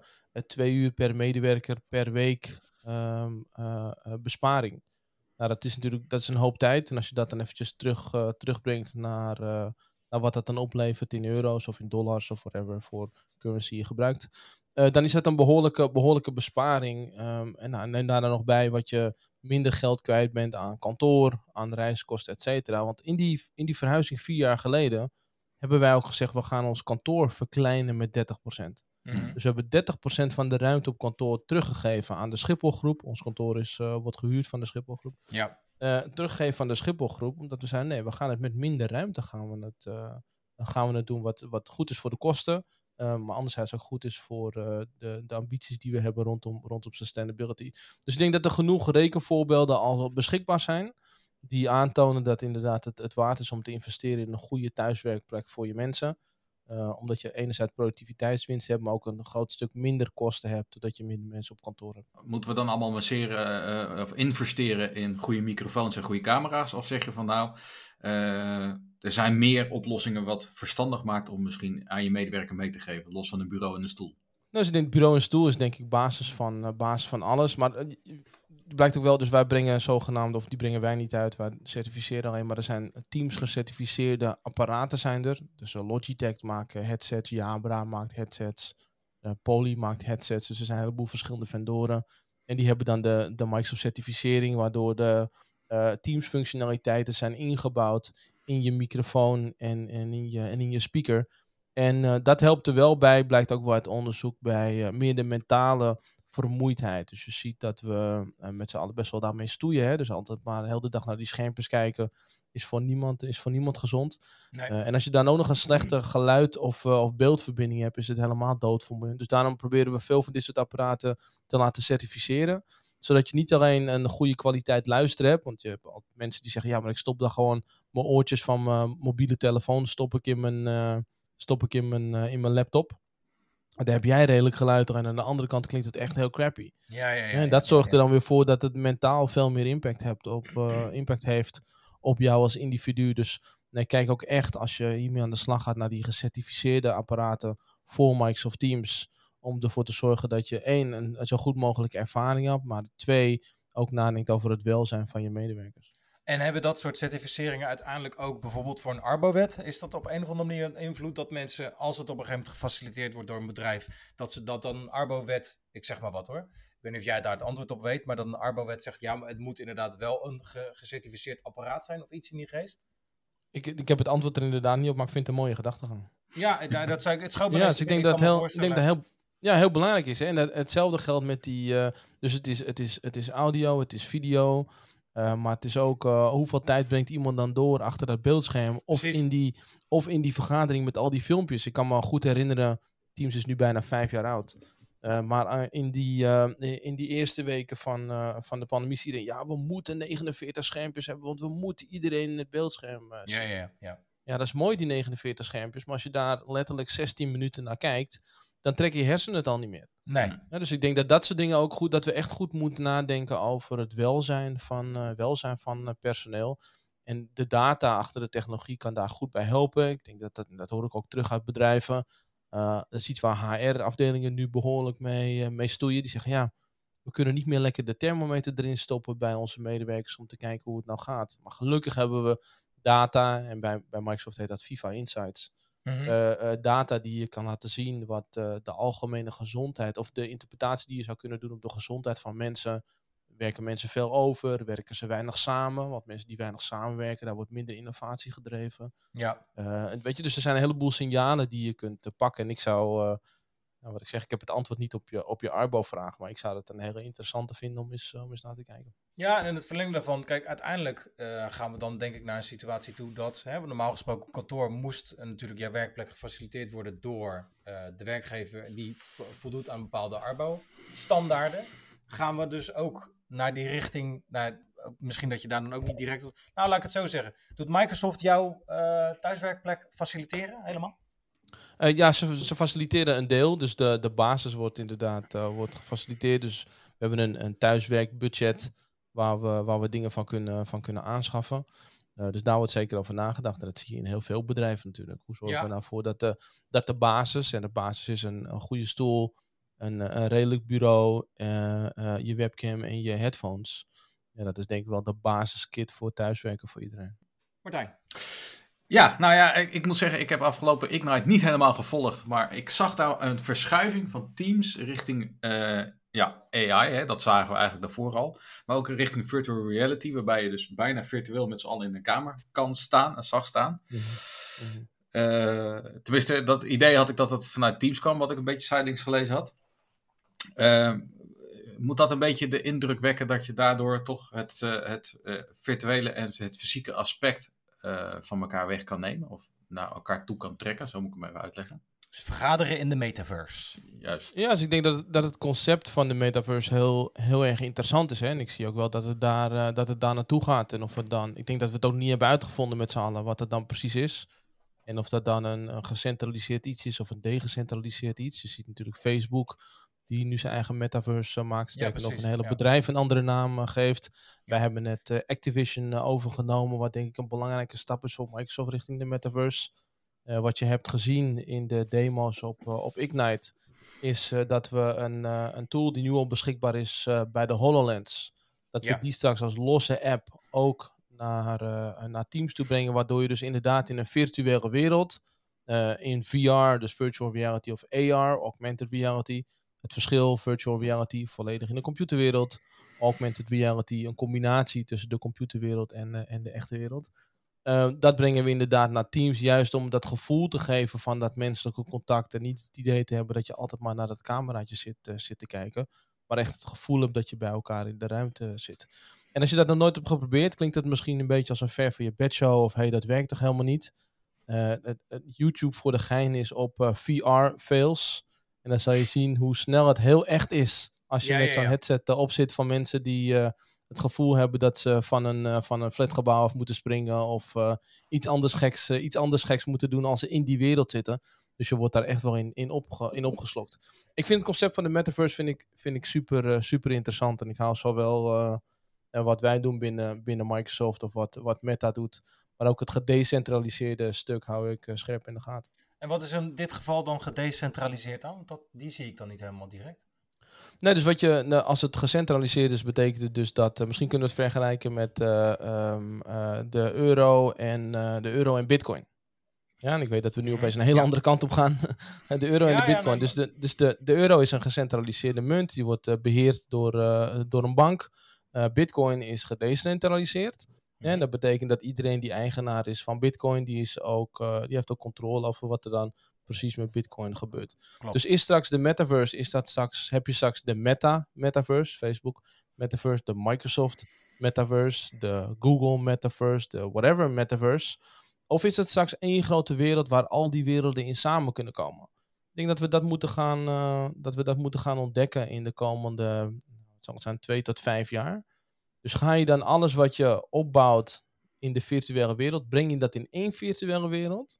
twee uur per medewerker per week um, uh, uh, besparing. Nou, dat is natuurlijk dat is een hoop tijd. En als je dat dan eventjes terug, terugbrengt naar, naar wat dat dan oplevert in euro's of in dollars of whatever voor currency je gebruikt, dan is dat een behoorlijke, behoorlijke besparing. Um, en, nou, en daar dan nog bij wat je minder geld kwijt bent aan kantoor, aan reiskosten, et cetera. Want in die, in die verhuizing vier jaar geleden hebben wij ook gezegd, we gaan ons kantoor verkleinen met 30%. Mhm. Dus we hebben 30% van de ruimte op kantoor teruggegeven aan de Schipholgroep. Ons kantoor is, uh, wordt gehuurd van de Schipholgroep. Ja. Uh, teruggegeven aan de Schipholgroep, omdat we zeiden, nee, we gaan het met minder ruimte gaan we het, uh, gaan we het doen wat, wat goed is voor de kosten. maar anderzijds ook goed is voor de, de ambities die we hebben rondom, rondom sustainability. Dus ik denk dat er genoeg rekenvoorbeelden al beschikbaar zijn die aantonen dat inderdaad het, het waard is om te investeren in een goede thuiswerkplek voor je mensen. Uh, omdat je enerzijds productiviteitswinst hebt, maar ook een groot stuk minder kosten hebt, doordat je minder mensen op kantoor hebt. Moeten we dan allemaal masseren, uh, of investeren in goede microfoons en goede camera's? Of zeg je van nou, uh, er zijn meer oplossingen wat verstandig maakt om misschien aan je medewerker mee te geven, los van een bureau en een stoel? Nou, dus ik denk, bureau en stoel is denk ik basis van, basis van alles. Maar blijkt ook wel, dus wij brengen zogenaamde, of die brengen wij niet uit, wij certificeren alleen, maar er zijn teams gecertificeerde apparaten zijn er. Dus uh, Logitech maakt headsets, Jabra maakt headsets, uh, Poly maakt headsets, dus er zijn een heleboel verschillende vendoren. En die hebben dan de, de Microsoft certificering, waardoor de Teams functionaliteiten zijn ingebouwd in je microfoon en, en, in, je, en in je speaker. En dat helpt er wel bij, blijkt ook wel uit onderzoek, bij meer de mentale vermoeidheid. Dus je ziet dat we uh, met z'n allen best wel daarmee stoeien. Hè? Dus altijd maar de hele dag naar die schermpjes kijken is voor niemand, is voor niemand gezond. Nee. Uh, en als je dan ook nog een slechte geluid of, uh, of beeldverbinding hebt, is het helemaal doodvermoeiend. Dus daarom proberen we veel van dit soort apparaten te laten certificeren. Zodat je niet alleen een goede kwaliteit luisteren hebt. Want je hebt mensen die zeggen, ja, maar ik stop dan gewoon mijn oortjes van mijn mobiele telefoon, stop ik in mijn, stop ik in mijn, in mijn laptop. Daar heb jij redelijk geluid en aan de andere kant klinkt het echt heel crappy. Ja, ja, ja. En dat zorgt er dan weer voor dat het mentaal veel meer impact, hebt op, uh, impact heeft op jou als individu. Dus nee, kijk ook echt als je hiermee aan de slag gaat naar die gecertificeerde apparaten voor Microsoft Teams. Om ervoor te zorgen dat je één, een zo goed mogelijke ervaring hebt. Maar twee, ook nadenkt over het welzijn van je medewerkers. En hebben dat soort certificeringen uiteindelijk ook bijvoorbeeld voor een Arbowet? Is dat op een of andere manier een invloed dat mensen, als het op een gegeven moment gefaciliteerd wordt door een bedrijf, dat ze dat dan een Arbowet, ik zeg maar wat hoor, ik weet niet of jij daar het antwoord op weet, maar dat een Arbowet zegt, ja, maar het moet inderdaad wel een gecertificeerd apparaat zijn of iets in die geest? Ik, ik heb het antwoord er inderdaad niet op, maar ik vind het een mooie gedachtegang. Ja, nou, dat zou ik, het Ja, dus ik denk dat heel, ik denk dat heel, ja, heel belangrijk is. Hè? En dat, hetzelfde geldt met die, uh, dus het is, het, is, het is audio, het is video, uh, maar het is ook uh, hoeveel tijd brengt iemand dan door achter dat beeldscherm. Of in, die, of in die vergadering met al die filmpjes. Ik kan me goed herinneren, Teams is nu bijna vijf jaar oud. Uh, maar in, die, in die eerste weken van, van de pandemie zie je, ja, we moeten 49 schermpjes hebben, want we moeten iedereen in het beeldscherm zien. Ja, ja, ja. Ja, dat is mooi, die 49 schermpjes. Maar als je daar letterlijk 16 minuten naar kijkt, dan trek je hersenen het al niet meer. Nee. Dus ik denk dat dat soort dingen ook goed, dat we echt goed moeten nadenken over het welzijn van, uh, welzijn van uh, personeel. En de data achter de technologie kan daar goed bij helpen. Ik denk dat dat, dat hoor ik ook terug uit bedrijven. Uh, dat is iets waar HR-afdelingen nu behoorlijk mee, mee stoeien. Die zeggen, ja, we kunnen niet meer lekker de thermometer erin stoppen bij onze medewerkers om te kijken hoe het nou gaat. Maar gelukkig hebben we data, en bij, bij Microsoft heet dat FIFA Insights. Mm -hmm. uh, uh, data die je kan laten zien wat uh, de algemene gezondheid of de interpretatie die je zou kunnen doen op de gezondheid van mensen. Werken mensen veel over? Werken ze weinig samen? Want mensen die weinig samenwerken, daar wordt minder innovatie gedreven. Ja. weet je, dus er zijn een heleboel signalen die je kunt pakken. En ik zou, nou, wat ik zeg, ik heb het antwoord niet op je, op je Arbo-vraag, maar ik zou het een hele interessante vinden om eens, om eens naar te kijken. Ja, en in het verlengde daarvan, kijk, uiteindelijk uh, gaan we dan denk ik naar een situatie toe dat, hè, normaal gesproken kantoor moest en natuurlijk jouw werkplek gefaciliteerd worden door uh, de werkgever die voldoet aan bepaalde Arbo-standaarden. Gaan we dus ook naar die richting, naar, misschien dat je daar dan ook niet direct... Nou, laat ik het zo zeggen. Doet Microsoft jouw uh, thuiswerkplek faciliteren helemaal? Uh, ja, ze, ze, faciliteren een deel. Dus de, de basis wordt inderdaad uh, wordt gefaciliteerd. Dus we hebben een, een thuiswerkbudget waar we, waar we dingen van kunnen, van kunnen aanschaffen. Uh, dus daar wordt zeker over nagedacht. En dat zie je in heel veel bedrijven natuurlijk. Hoe zorgen ja. we nou voor dat de, dat de basis, en de basis is een, een goede stoel, een, een redelijk bureau, je webcam en je headphones. Ja, dat is denk ik wel de basiskit voor thuiswerken voor iedereen. Martijn. Ja, nou ja, ik, ik, moet zeggen, ik heb afgelopen Ignite niet helemaal gevolgd. Maar ik zag daar een verschuiving van teams richting uh, ja, AI. Hè, dat zagen we eigenlijk daarvoor al. Maar ook richting virtual reality, waarbij je dus bijna virtueel met z'n allen in een kamer kan staan en zag staan. Mm -hmm. tenminste, dat idee had ik dat het vanuit Teams kwam, wat ik een beetje sidelings gelezen had. Uh, moet dat een beetje de indruk wekken dat je daardoor toch het, het virtuele en het fysieke aspect van elkaar weg kan nemen? Of naar elkaar toe kan trekken? Zo moet ik hem even uitleggen. Dus vergaderen in de metaverse. Juist. Ja, dus ik denk dat, dat het concept van de metaverse heel, heel erg interessant is. Hè? En ik zie ook wel dat het, daar, uh, dat het daar naartoe gaat. En of het dan, ik denk dat we het ook niet hebben uitgevonden met z'n allen wat het dan precies is. En of dat dan een, een gecentraliseerd iets is of een decentraliseerd iets. Je ziet natuurlijk Facebook, die nu zijn eigen metaverse uh, maakt. Sterker ja, nog een hele bedrijf een andere naam uh, geeft. Wij hebben net Activision overgenomen, wat denk ik een belangrijke stap is voor Microsoft richting de metaverse. Wat je hebt gezien in de demo's op, op Ignite, is dat we een, een tool die nu al beschikbaar is bij de HoloLens, dat we die straks als losse app ook naar, naar Teams toe brengen, waardoor je dus inderdaad in een virtuele wereld, in VR, dus virtual reality of AR, augmented reality, het verschil virtual reality volledig in de computerwereld, augmented reality een combinatie tussen de computerwereld en, en de echte wereld. Uh, dat brengen we inderdaad naar teams, juist om dat gevoel te geven van dat menselijke contact. En niet het idee te hebben dat je altijd maar naar dat cameraatje zit, uh, zit te kijken. Maar echt het gevoel hebt dat je bij elkaar in de ruimte zit. En als je dat nog nooit hebt geprobeerd, klinkt het misschien een beetje als een ver van je bedshow. Of hey, dat werkt toch helemaal niet. YouTube voor de gein is op VR-fails. En dan zal je zien hoe snel het heel echt is. Als je ja, met zo'n ja, headset op zit van mensen die het gevoel hebben dat ze van een, uh, van een flatgebouw af moeten springen of uh, iets, anders geks, iets anders geks moeten doen als ze in die wereld zitten. Dus je wordt daar echt wel in, in, opge in opgeslokt. Ik vind het concept van de metaverse vind ik, vind ik super, super interessant. En ik hou zowel wat wij doen binnen, binnen Microsoft of wat, wat Meta doet, maar ook het gedecentraliseerde stuk hou ik scherp in de gaten. En wat is in dit geval dan gedecentraliseerd dan? Want dat, die zie ik dan niet helemaal direct. Nee, dus wat je, nou, als het gecentraliseerd is, betekent het dus dat, uh, misschien kunnen we het vergelijken met uh, um, uh, de euro en de euro en bitcoin. Ja, en ik weet dat we nu opeens een hele ja. andere kant op gaan. de euro ja, en de bitcoin. Ja, nee, dus de, dus de, de euro is een gecentraliseerde munt. Die wordt beheerd door, door een bank. bitcoin is gedecentraliseerd. En dat betekent dat iedereen die eigenaar is van bitcoin, die, is ook, die heeft ook controle over wat er dan precies met Bitcoin gebeurt. Klopt. Dus is straks de metaverse, is dat straks, heb je straks de Meta metaverse, Facebook metaverse, de Microsoft metaverse, de Google metaverse, de whatever metaverse. Of is het straks één grote wereld waar al die werelden in samen kunnen komen? Ik denk dat we dat moeten gaan, uh, dat we dat moeten gaan ontdekken in de komende, het zal zijn, twee tot vijf jaar. Dus ga je dan alles wat je opbouwt in de virtuele wereld, breng je dat in één virtuele wereld?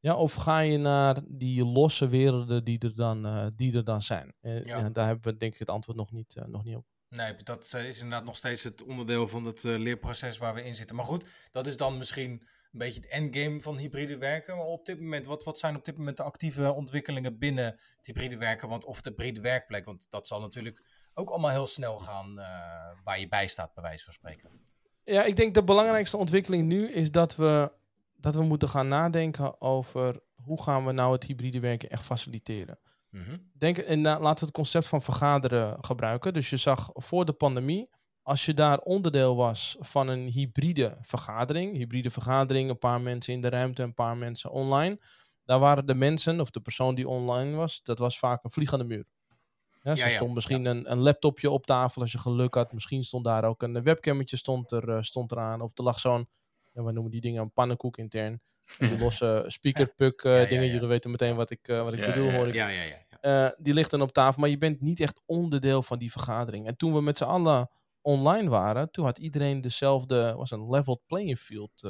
Ja, of ga je naar die losse werelden die er dan, uh, die er dan zijn? Uh, ja. daar hebben we denk ik het antwoord nog niet, uh, nog niet op. Nee, dat is inderdaad nog steeds het onderdeel van het leerproces waar we in zitten. Maar goed, dat is dan misschien een beetje het endgame van hybride werken. Maar op dit moment, wat, wat zijn op dit moment de actieve ontwikkelingen binnen het hybride werken? Want, of de hybride werkplek? Want dat zal natuurlijk ook allemaal heel snel gaan waar je bij staat, bij wijze van spreken. Ja, ik denk de belangrijkste ontwikkeling nu is dat we dat we moeten gaan nadenken over hoe gaan we nou het hybride werken echt faciliteren. Mm Denk, en laten we het concept van vergaderen gebruiken. Dus je zag voor de pandemie, als je daar onderdeel was van een hybride vergadering, hybride vergadering, een paar mensen in de ruimte, een paar mensen online, daar waren de mensen of de persoon die online was, dat was vaak een vliegende muur. Ja, ja, er stond misschien ja. een, een, laptopje op tafel als je geluk had. Misschien stond daar ook een webcammetje stond er, uh, stond eraan. Of er lag zo'n ja, we noemen die dingen een pannenkoek intern. Die losse speakerpuk uh, ja, dingen, jullie weten meteen wat ik, uh, wat ik bedoel, hoor ik. Ja, ja, ja. Uh, die ligt dan op tafel, maar je bent niet echt onderdeel van die vergadering. En toen we met z'n allen online waren, toen had iedereen dezelfde, was een leveled playing field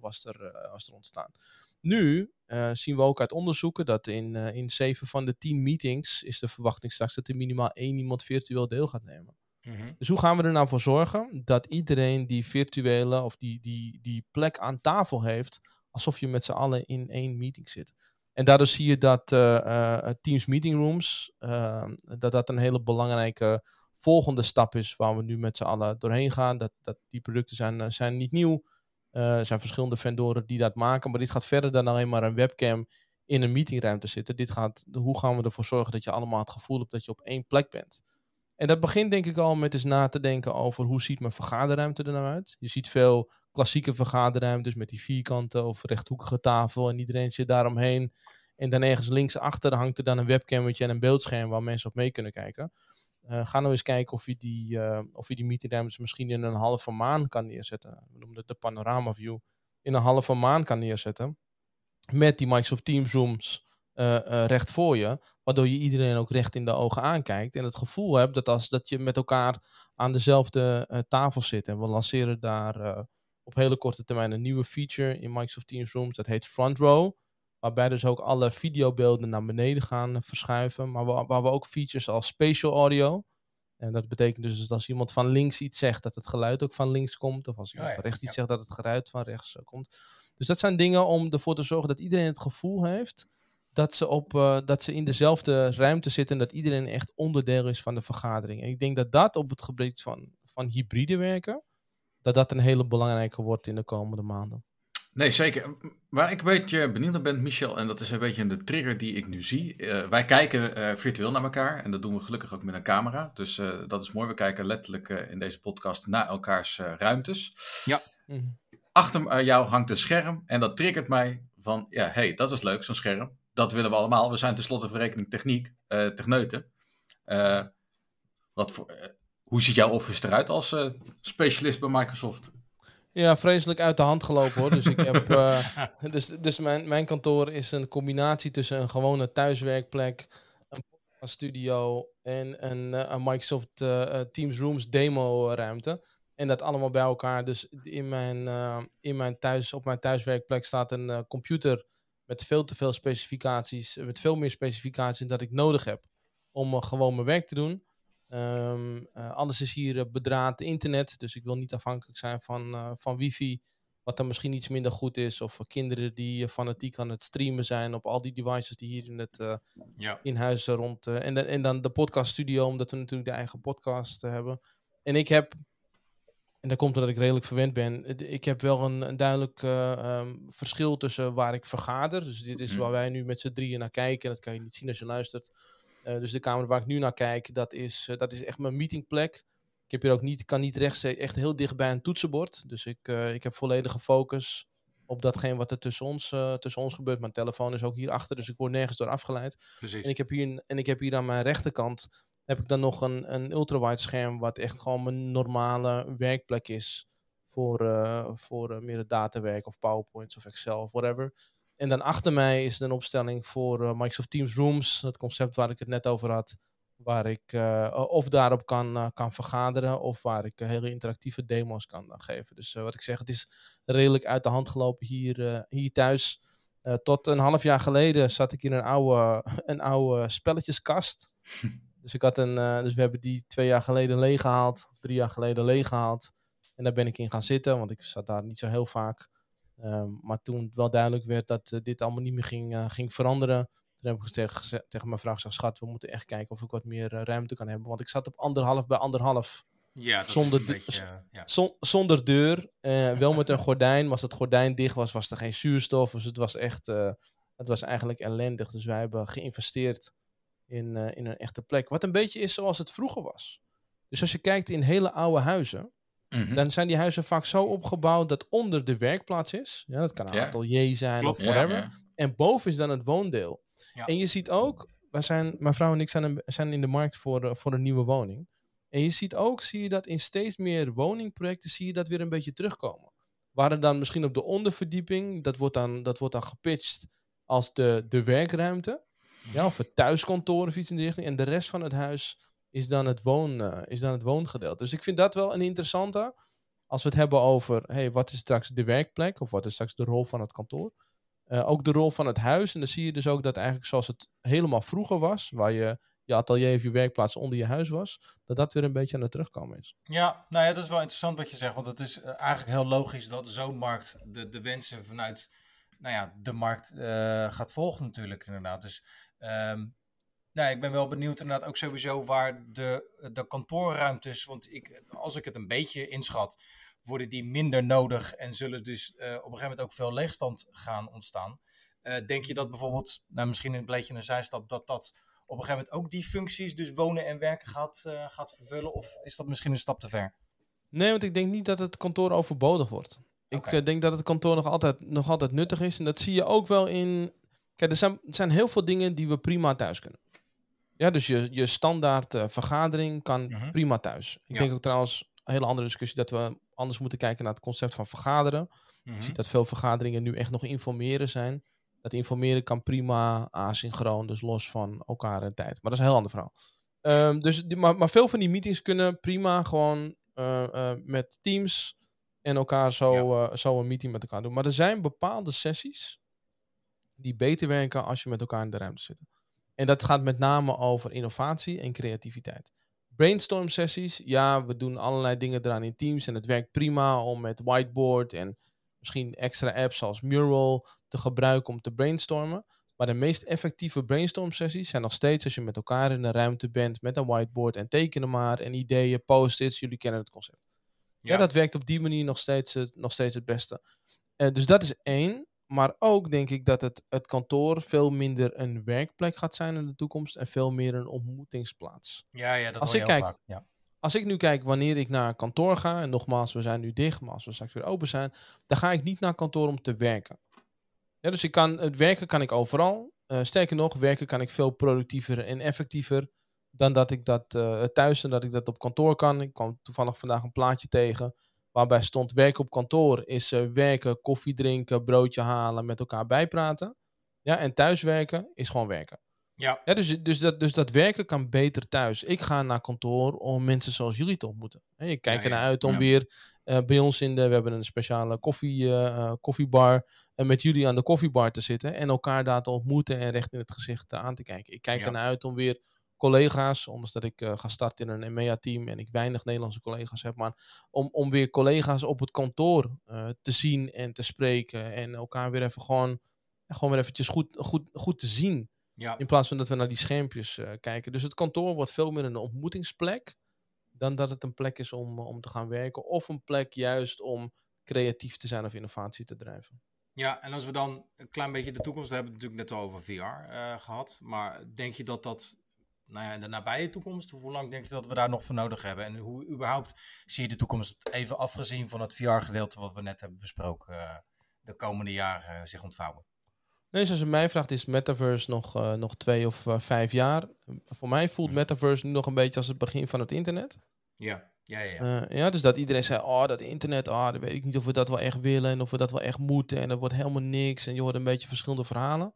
was, er, was er ontstaan. Nu zien we ook uit onderzoeken dat in, in zeven van de tien meetings is de verwachting straks dat er minimaal één iemand virtueel deel gaat nemen. Mhm. Dus hoe gaan we er nou voor zorgen dat iedereen die virtuele of die, die, die plek aan tafel heeft, alsof je met z'n allen in één meeting zit? En daardoor zie je dat uh, uh, Teams Meeting Rooms, uh, dat dat een hele belangrijke volgende stap is waar we nu met z'n allen doorheen gaan. Dat, dat die producten zijn, zijn niet nieuw. Er zijn verschillende vendoren die dat maken, maar dit gaat verder dan alleen maar een webcam in een meetingruimte zitten. Dit gaat, hoe gaan we ervoor zorgen dat je allemaal het gevoel hebt dat je op één plek bent? En dat begint denk ik al met eens na te denken over hoe ziet mijn vergaderruimte er nou uit. Je ziet veel klassieke vergaderruimtes met die vierkante of rechthoekige tafel en iedereen zit daaromheen. En dan ergens linksachter hangt er dan een webcammetje en een beeldscherm waar mensen op mee kunnen kijken. Uh, ga nou eens kijken of je die, uh, of je die meetingruimtes misschien in een halve maan kan neerzetten. We noemen het de panorama view. In een halve maan kan neerzetten. Met die Microsoft Teams rooms uh, recht voor je. Waardoor je iedereen ook recht in de ogen aankijkt. En het gevoel hebt dat als dat je met elkaar aan dezelfde tafel zit. En we lanceren daar op hele korte termijn een nieuwe feature in Microsoft Teams Rooms. Dat heet Front Row. Waarbij dus ook alle videobeelden naar beneden gaan verschuiven. Maar waar we ook features als spatial audio. En dat betekent dus dat als iemand van links iets zegt, dat het geluid ook van links komt. Of als iemand van rechts iets zegt, dat het geluid van rechts komt. Dus dat zijn dingen om ervoor te zorgen dat iedereen het gevoel heeft dat ze, op, uh, dat ze in dezelfde ruimte zitten en dat iedereen echt onderdeel is van de vergadering. En ik denk dat dat op het gebied van, van hybride werken, dat dat een hele belangrijke wordt in de komende maanden. Nee, zeker. Waar ik een beetje benieuwd naar ben, Michel, en dat is een beetje de trigger die ik nu zie. Uh, wij kijken uh, virtueel naar elkaar en dat doen we gelukkig ook met een camera. Dus uh, dat is mooi. We kijken letterlijk in deze podcast naar elkaars ruimtes. Ja. Mm. Achter jou hangt een scherm en dat triggert mij van, ja, hey, dat is leuk, zo'n scherm. Dat willen we allemaal. We zijn tenslotte verrekening techniek, techneuten. wat voor, hoe ziet jouw office eruit als specialist bij Microsoft? Ja, vreselijk uit de hand gelopen hoor. Dus, ik heb, uh, dus, dus mijn, mijn kantoor is een combinatie tussen een gewone thuiswerkplek, een studio en een, uh, een Microsoft uh, Teams Rooms demo ruimte. En dat allemaal bij elkaar. Dus in mijn, in mijn thuis, op mijn thuiswerkplek staat een computer met veel te veel specificaties, met veel meer specificaties dan dat ik nodig heb om gewoon mijn werk te doen. Um, uh, alles is hier uh, bedraad internet, dus ik wil niet afhankelijk zijn van, uh, van wifi, wat dan misschien iets minder goed is. Of kinderen die fanatiek aan het streamen zijn op al die devices die hier in het ja. in huis rond. en, de, en dan de podcaststudio, omdat we natuurlijk de eigen podcast hebben. En ik heb, en dat komt omdat ik redelijk verwend ben, ik heb wel een, een duidelijk um, verschil tussen waar ik vergader. Dus dit is mm. waar wij nu met z'n drieën naar kijken. Dat kan je niet zien als je luistert. Uh, dus de kamer waar ik nu naar kijk, dat is, uh, dat is echt mijn meetingplek. Ik heb hier ook niet, kan niet rechts, echt heel dicht bij een toetsenbord. Dus ik, uh, ik heb volledige focus op datgene wat er tussen ons, tussen ons gebeurt. Mijn telefoon is ook hier achter, dus ik word nergens door afgeleid. Precies. En ik heb hier, en ik heb hier aan mijn rechterkant heb ik dan nog een, een ultrawide scherm, wat echt gewoon mijn normale werkplek is. Voor, voor meer datawerk of PowerPoints of Excel of whatever. En dan achter mij is een opstelling voor uh, Microsoft Teams Rooms, het concept waar ik het net over had. Waar ik uh, of daarop kan, uh, kan vergaderen of waar ik hele interactieve demo's kan geven. Dus wat ik zeg, het is redelijk uit de hand gelopen hier, hier thuis. tot een half jaar geleden zat ik in een oude, een oude spelletjeskast. dus, ik had een, dus we hebben die twee jaar geleden leeggehaald, of drie jaar geleden leeggehaald. En daar ben ik in gaan zitten, want ik zat daar niet zo heel vaak. Um, maar toen het wel duidelijk werd dat uh, dit allemaal niet meer ging, uh, ging veranderen, toen heb ik tegen, tegen mijn vrouw gezegd, schat, we moeten echt kijken of ik wat meer uh, ruimte kan hebben. Want ik zat op anderhalf bij anderhalf. Ja, dat zonder, is een beetje, ja. Zon, zonder deur, wel met een gordijn. Was het gordijn dicht was, was er geen zuurstof. Dus het was echt, het was eigenlijk ellendig. Dus wij hebben geïnvesteerd in, in een echte plek. Wat een beetje is zoals het vroeger was. Dus als je kijkt in hele oude huizen, Mm-hmm. Dan zijn die huizen vaak zo opgebouwd dat onder de werkplaats is. Ja, dat kan een ja. atelier zijn Klopt, of whatever. Ja, ja. En boven is dan het woondeel. En je ziet ook, wij zijn, mijn vrouw en ik zijn, zijn in de markt voor, uh, voor een nieuwe woning. En je ziet ook, zie je dat in steeds meer woningprojecten, zie je dat weer een beetje terugkomen. Waar er dan misschien op de onderverdieping, dat wordt dan, dat wordt dan gepitcht als de, de werkruimte. Ja, of het thuiskantoor of iets in die richting. En de rest van het huis is dan het, woon, uh, is dan het woongedeelte. Dus ik vind dat wel een interessante. Als we het hebben over hey, wat is straks de werkplek of wat is straks de rol van het kantoor. Uh, ook de rol van het huis. En dan zie je dus ook dat eigenlijk zoals het helemaal vroeger was, waar je je atelier of je werkplaats onder je huis was, dat dat weer een beetje aan het terugkomen is. Ja, nou ja, dat is wel interessant wat je zegt, want het is uh, eigenlijk heel logisch dat zo'n markt de, de wensen vanuit nou ja, de markt gaat volgen natuurlijk inderdaad. Dus um, nou, ik ben wel benieuwd inderdaad ook sowieso waar de, de kantoorruimtes, want ik, als ik het een beetje inschat, worden die minder nodig en zullen dus uh, op een gegeven moment ook veel leegstand gaan ontstaan. Uh, denk je dat bijvoorbeeld, nou misschien een beetje een zijstap, dat dat op een gegeven moment ook die functies, dus wonen en werken, gaat, gaat vervullen? Of is dat misschien een stap te ver? Nee, want ik denk niet dat het kantoor overbodig wordt. Ik denk dat het kantoor nog altijd, nog altijd nuttig is. En dat zie je ook wel in. Kijk, er zijn, er zijn heel veel dingen die we prima thuis kunnen. Ja, dus je, je standaard vergadering kan mhm. prima thuis. Ik denk ook trouwens, een hele andere discussie, dat we anders moeten kijken naar het concept van vergaderen. Je mhm. ziet dat veel vergaderingen nu echt nog informeren zijn. Dat informeren kan prima asynchroon, dus los van elkaar en tijd. Maar dat is een heel ander verhaal. Um, dus, maar, maar veel van die meetings kunnen prima gewoon uh, met teams en elkaar zo, uh, zo een meeting met elkaar doen. Maar er zijn bepaalde sessies die beter werken als je met elkaar in de ruimte zit. En dat gaat met name over innovatie en creativiteit. Brainstorm sessies, ja, we doen allerlei dingen eraan in Teams en het werkt prima om met whiteboard en misschien extra apps zoals Mural te gebruiken om te brainstormen. Maar de meest effectieve brainstorm sessies zijn nog steeds als je met elkaar in de ruimte bent met een whiteboard en tekenen maar en ideeën, post-its, jullie kennen het concept. Ja. dat werkt op die manier nog steeds, nog steeds het beste. Uh, dus dat is één. Maar ook denk ik dat het, het kantoor veel minder een werkplek gaat zijn in de toekomst en veel meer een ontmoetingsplaats. Ja, ja dat als ik kijk, Ja. Als ik nu kijk wanneer ik naar kantoor ga, en nogmaals, we zijn nu dicht, maar als we straks weer open zijn, dan ga ik niet naar kantoor om te werken. Ja, dus ik kan, het werken kan ik overal. Uh, sterker nog, werken kan ik veel productiever en effectiever dan dat ik dat uh, thuis en dat ik dat op kantoor kan. Ik kwam toevallig vandaag een plaatje tegen waarbij stond werken op kantoor is uh, werken, koffie drinken, broodje halen, met elkaar bijpraten. Ja, en thuiswerken is gewoon werken. Ja. ja dus, dus, dat, dus dat werken kan beter thuis. Ik ga naar kantoor om mensen zoals jullie te ontmoeten. Ik kijk ja, ernaar uit om weer uh, bij ons in de... We hebben een speciale koffie, uh, koffiebar. En met jullie aan de koffiebar te zitten. En elkaar daar te ontmoeten en recht in het gezicht aan te kijken. Ik kijk ernaar uit om weer collega's, omdat dat ik uh, ga starten in een EMEA-team en ik weinig Nederlandse collega's heb, maar om, om weer collega's op het kantoor uh, te zien en te spreken en elkaar weer even gewoon, gewoon weer eventjes goed, goed, goed te zien. Ja. In plaats van dat we naar die schermpjes uh, kijken. Dus het kantoor wordt veel meer een ontmoetingsplek dan dat het een plek is om, om te gaan werken of een plek juist om creatief te zijn of innovatie te drijven. Ja, en als we dan een klein beetje de toekomst, we hebben het natuurlijk net al over VR uh, gehad, maar denk je dat dat nou ja, in de nabije toekomst, hoe lang denk je dat we daar nog voor nodig hebben? En hoe überhaupt zie je de toekomst, even afgezien van het VR-gedeelte wat we net hebben besproken, uh, de komende jaren uh, zich ontvouwen? Nee, zoals je mij vraagt, is Metaverse nog, uh, nog twee of vijf jaar. Voor mij voelt mhm. Metaverse nu nog een beetje als het begin van het internet. Ja. Ja, ja, ja. ja, dus dat iedereen zei, oh, dat internet, oh, dan weet ik niet of we dat wel echt willen en of we dat wel echt moeten. En er wordt helemaal niks en je hoort een beetje verschillende verhalen.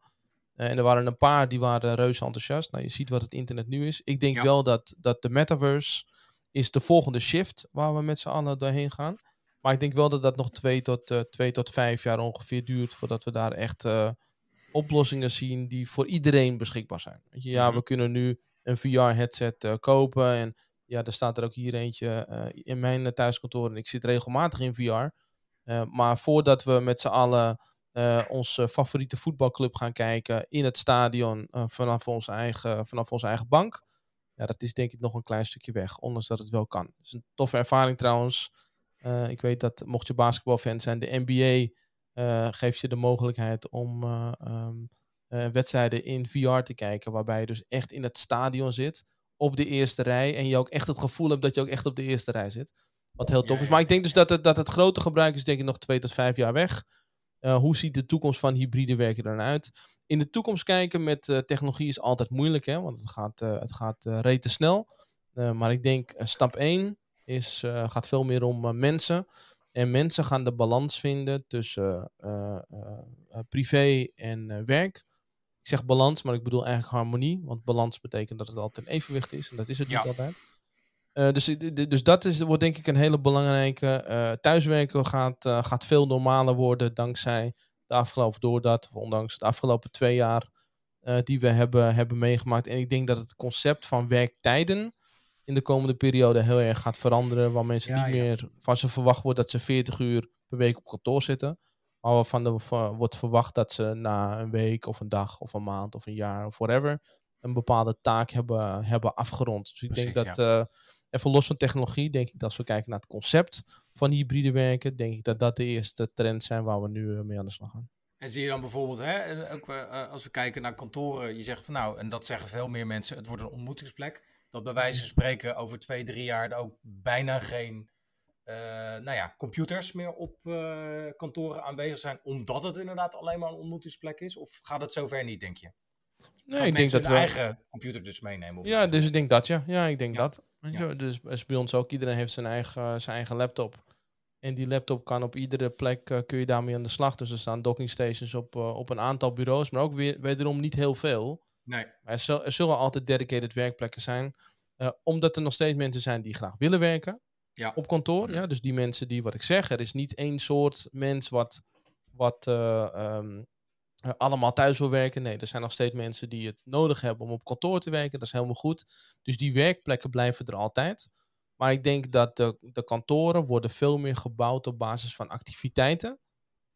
Uh, en er waren een paar die waren reuze enthousiast. Nou, je ziet wat het internet nu is. Ik denk wel dat, dat de metaverse is de volgende shift waar we met z'n allen doorheen gaan. Maar ik denk wel dat dat nog twee tot, uh, twee tot vijf jaar ongeveer duurt voordat we daar echt uh, oplossingen zien die voor iedereen beschikbaar zijn. Ja, mm -hmm. we kunnen nu een VR-headset kopen en ja, er staat er ook hier eentje in mijn thuiskantoor en ik zit regelmatig in VR. maar voordat we met z'n allen onze favoriete voetbalclub gaan kijken in het stadion uh, vanaf, onze eigen, vanaf onze eigen bank. Ja, dat is denk ik nog een klein stukje weg, ondanks dat het wel kan. Het is een toffe ervaring trouwens. Ik weet dat mocht je basketbalfan zijn, de NBA geeft je de mogelijkheid om um, wedstrijden in VR te kijken, waarbij je dus echt in het stadion zit, op de eerste rij, en je ook echt het gevoel hebt dat je ook echt op de eerste rij zit. Wat heel tof is. Maar ik denk dus dat het, dat het grote gebruik is denk ik nog twee tot vijf jaar weg. Uh, hoe ziet de toekomst van hybride werken er dan uit? In de toekomst kijken met uh, technologie is altijd moeilijk, hè, want het gaat, uh, het gaat rete snel. maar ik denk stap 1 is, gaat veel meer om mensen. En mensen gaan de balans vinden tussen privé en werk. Ik zeg balans, maar ik bedoel eigenlijk harmonie. Want balans betekent dat het altijd een evenwicht is. En dat is het ja. niet altijd. Uh, dus, dus dat is, wordt denk ik een hele belangrijke. Uh, thuiswerken gaat, uh, gaat veel normaler worden dankzij de afgelopen, doordat, ondanks de afgelopen twee jaar die we hebben, hebben meegemaakt. En ik denk dat het concept van werktijden in de komende periode heel erg gaat veranderen. Waar mensen ja, niet ja. meer van ze verwacht wordt dat ze 40 uur per week op kantoor zitten. Maar waarvan er wordt verwacht dat ze na een week of een dag of een maand of een jaar of whatever een bepaalde taak hebben, hebben afgerond. Dus ik Precies, denk dat ja even los van technologie, denk ik dat als we kijken naar het concept van hybride werken, denk ik dat dat de eerste trend zijn waar we nu eh, mee aan de slag gaan. En zie je dan bijvoorbeeld, hè, ook, uh, als we kijken naar kantoren, je zegt van nou, en dat zeggen veel meer mensen, het wordt een ontmoetingsplek. Dat bij wijze van spreken over twee, drie jaar ook bijna geen uh, nou ja, computers meer op uh, kantoren aanwezig zijn, omdat het inderdaad alleen maar een ontmoetingsplek is? Of gaat het zover niet, denk je? Nee, dat ik denk dat we eigen computer dus meenemen. Ja, dus ik denk dat ja. Ja, ik denk ja. dat. Ja. Dus is bij ons ook. Iedereen heeft zijn eigen, zijn eigen laptop. En die laptop kan op iedere plek, uh, kun je daarmee aan de slag. Dus er staan docking stations op, uh, op een aantal bureaus, maar ook weer, wederom niet heel veel. Nee. Er, zul, er zullen altijd dedicated werkplekken zijn. Uh, omdat er nog steeds mensen zijn die graag willen werken ja. op kantoor. Ja, dus die mensen die, wat ik zeg, er is niet één soort mens wat, wat um, allemaal thuis wil werken. Nee, er zijn nog steeds mensen die het nodig hebben om op kantoor te werken. Dat is helemaal goed. Dus die werkplekken blijven er altijd. Maar ik denk dat de, de kantoren worden veel meer gebouwd op basis van activiteiten.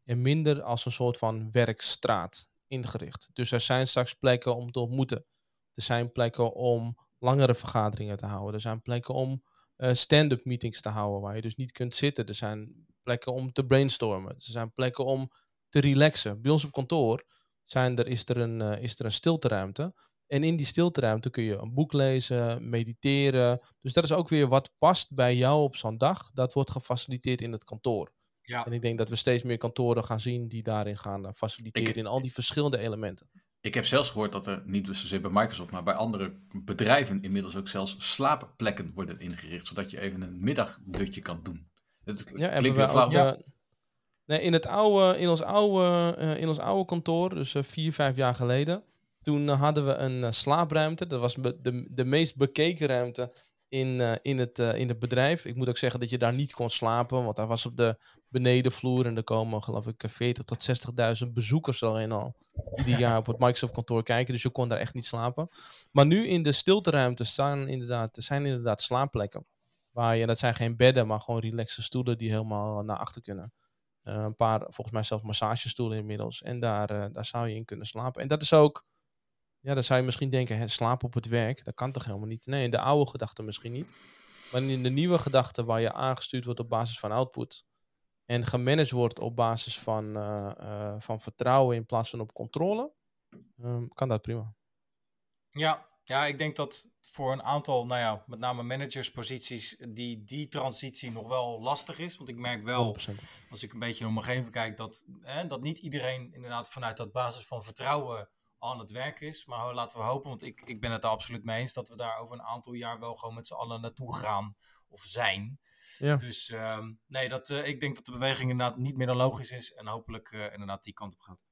En minder als een soort van werkstraat ingericht. Dus er zijn straks plekken om te ontmoeten. Er zijn plekken om langere vergaderingen te houden. Er zijn plekken om uh, stand-up meetings te houden waar je dus niet kunt zitten. Er zijn plekken om te brainstormen. Er zijn plekken om te relaxen. Bij ons op kantoor zijn er, is, er een, uh, is er een stilteruimte. En in die stilteruimte kun je een boek lezen, mediteren. Dus dat is ook weer wat past bij jou op zo'n dag. Dat wordt gefaciliteerd in het kantoor. Ja. En ik denk dat we steeds meer kantoren gaan zien die daarin gaan uh, faciliteren ik, in al die verschillende elementen. Ik heb zelfs gehoord dat er, niet zozeer bij Microsoft, maar bij andere bedrijven inmiddels ook zelfs slaapplekken worden ingericht. Zodat je even een middagdutje kan doen. Het ja, klinkt weer flauw. Ja. In, het oude, in, ons oude, uh, in ons oude kantoor, dus uh, vier, vijf jaar geleden, toen uh, hadden we een slaapruimte. Dat was de, de meest bekeken ruimte in, in, het, in het bedrijf. Ik moet ook zeggen dat je daar niet kon slapen, want daar was op de benedenvloer en er komen geloof ik 40 tot 60.000 bezoekers alleen al ieder jaar op het Microsoft kantoor kijken, dus je kon daar echt niet slapen. Maar nu in de stilteruimte staan inderdaad, zijn inderdaad slaapplekken. Waar je, dat zijn geen bedden, maar gewoon relaxe stoelen die helemaal naar achter kunnen. Uh, een paar, volgens mij zelfs massagestoelen inmiddels. En daar, uh, daar zou je in kunnen slapen. En dat is ook, ja, dan zou je misschien denken, hè, slapen op het werk, dat kan toch helemaal niet? Nee, in de oude gedachte misschien niet. Maar in de nieuwe gedachte, waar je aangestuurd wordt op basis van output, en gemanaged wordt op basis van, uh, van vertrouwen in plaats van op controle, um, kan dat prima. Ja, ja, ik denk dat voor een aantal, nou ja, met name managersposities, die, die transitie nog wel lastig is. Want ik merk wel, 100%. als ik een beetje om me heen kijk, dat, hè, dat niet iedereen inderdaad vanuit dat basis van vertrouwen aan het werk is. Maar laten we hopen, want ik, ik ben het er absoluut mee eens, dat we daar over een aantal jaar wel gewoon met z'n allen naartoe gaan of zijn. Ja. Dus uh, nee, dat, uh, ik denk dat de beweging inderdaad niet meer dan logisch is en hopelijk uh, inderdaad die kant op gaat.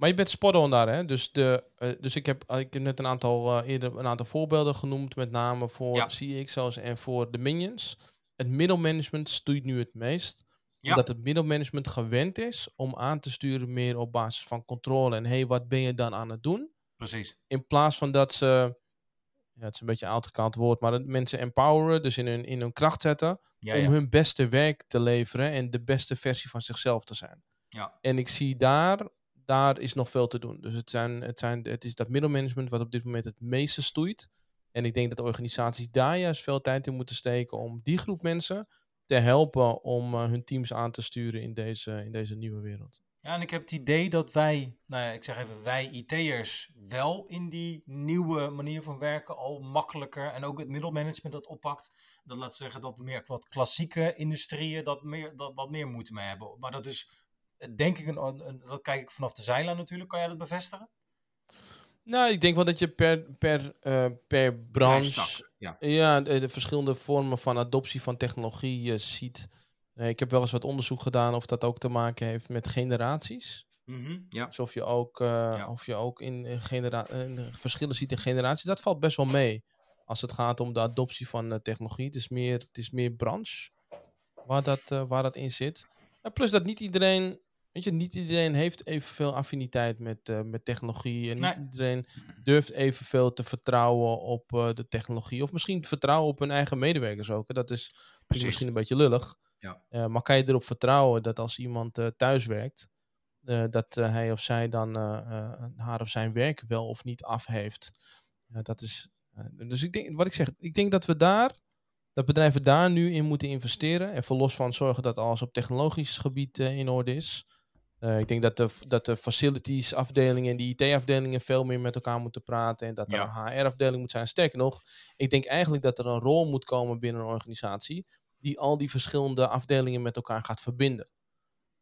Maar je bent spot on daar, hè? Dus, de, uh, dus ik, heb, ik heb net een aantal, eerder een aantal voorbeelden genoemd, met name voor ja. CXO's en voor de minions. Het middelmanagement stoeit nu het meest. Ja. Omdat het middelmanagement gewend is om aan te sturen meer op basis van controle. En hey, wat ben je dan aan het doen? Precies. In plaats van dat ze ja, het is een beetje een uitgekant woord, maar dat mensen empoweren, dus in hun, in hun kracht zetten, ja, om hun beste werk te leveren en de beste versie van zichzelf te zijn. Ja. En ik zie daar, daar is nog veel te doen. Dus het, zijn, het, zijn, het is dat middelmanagement wat op dit moment het meeste stoeit. En ik denk dat de organisaties daar juist veel tijd in moeten steken om die groep mensen te helpen om uh, hun teams aan te sturen in deze, in deze nieuwe wereld. Ja, en ik heb het idee dat wij, nou ja, ik zeg even wij IT'ers, wel in die nieuwe manier van werken al makkelijker en ook het middelmanagement dat oppakt. Dat laat zeggen dat meer wat klassieke industrieën dat, meer, dat wat meer moeite mee hebben. Maar dat is, denk ik, een, een, dat kijk ik vanaf de zijlijn natuurlijk. Kan jij dat bevestigen? Nou, ik denk wel dat je per, per, uh, per branche ja. ja de, de, verschillende vormen van adoptie van technologie uh, ziet. Uh, ik heb wel eens wat onderzoek gedaan of dat ook te maken heeft met generaties. Mm -hmm, ja. Dus of je ook, ja. of je ook in, genera verschillen ziet in generaties. Dat valt best wel mee als het gaat om de adoptie van technologie. Het is meer, het is meer branche waar dat, waar dat in zit. Ja, plus dat niet iedereen Weet je, niet iedereen heeft evenveel affiniteit met, uh, met technologie. En nee. niet iedereen durft evenveel te vertrouwen op uh, de technologie. Of misschien vertrouwen op hun eigen medewerkers ook. Dat is Precies. misschien een beetje lullig. Ja. Uh, maar kan je erop vertrouwen dat als iemand thuis werkt, dat hij of zij dan haar of zijn werk wel of niet af heeft? dat is, dus ik denk, wat ik zeg, ik denk dat we daar dat bedrijven daar nu in moeten investeren. Even los van zorgen dat alles op technologisch gebied uh, in orde is. Uh, ik denk dat de, dat de facilities afdelingen en de IT-afdelingen veel meer met elkaar moeten praten. En dat er een HR-afdeling moet zijn. Sterker nog, ik denk eigenlijk dat er een rol moet komen binnen een organisatie die al die verschillende afdelingen met elkaar gaat verbinden.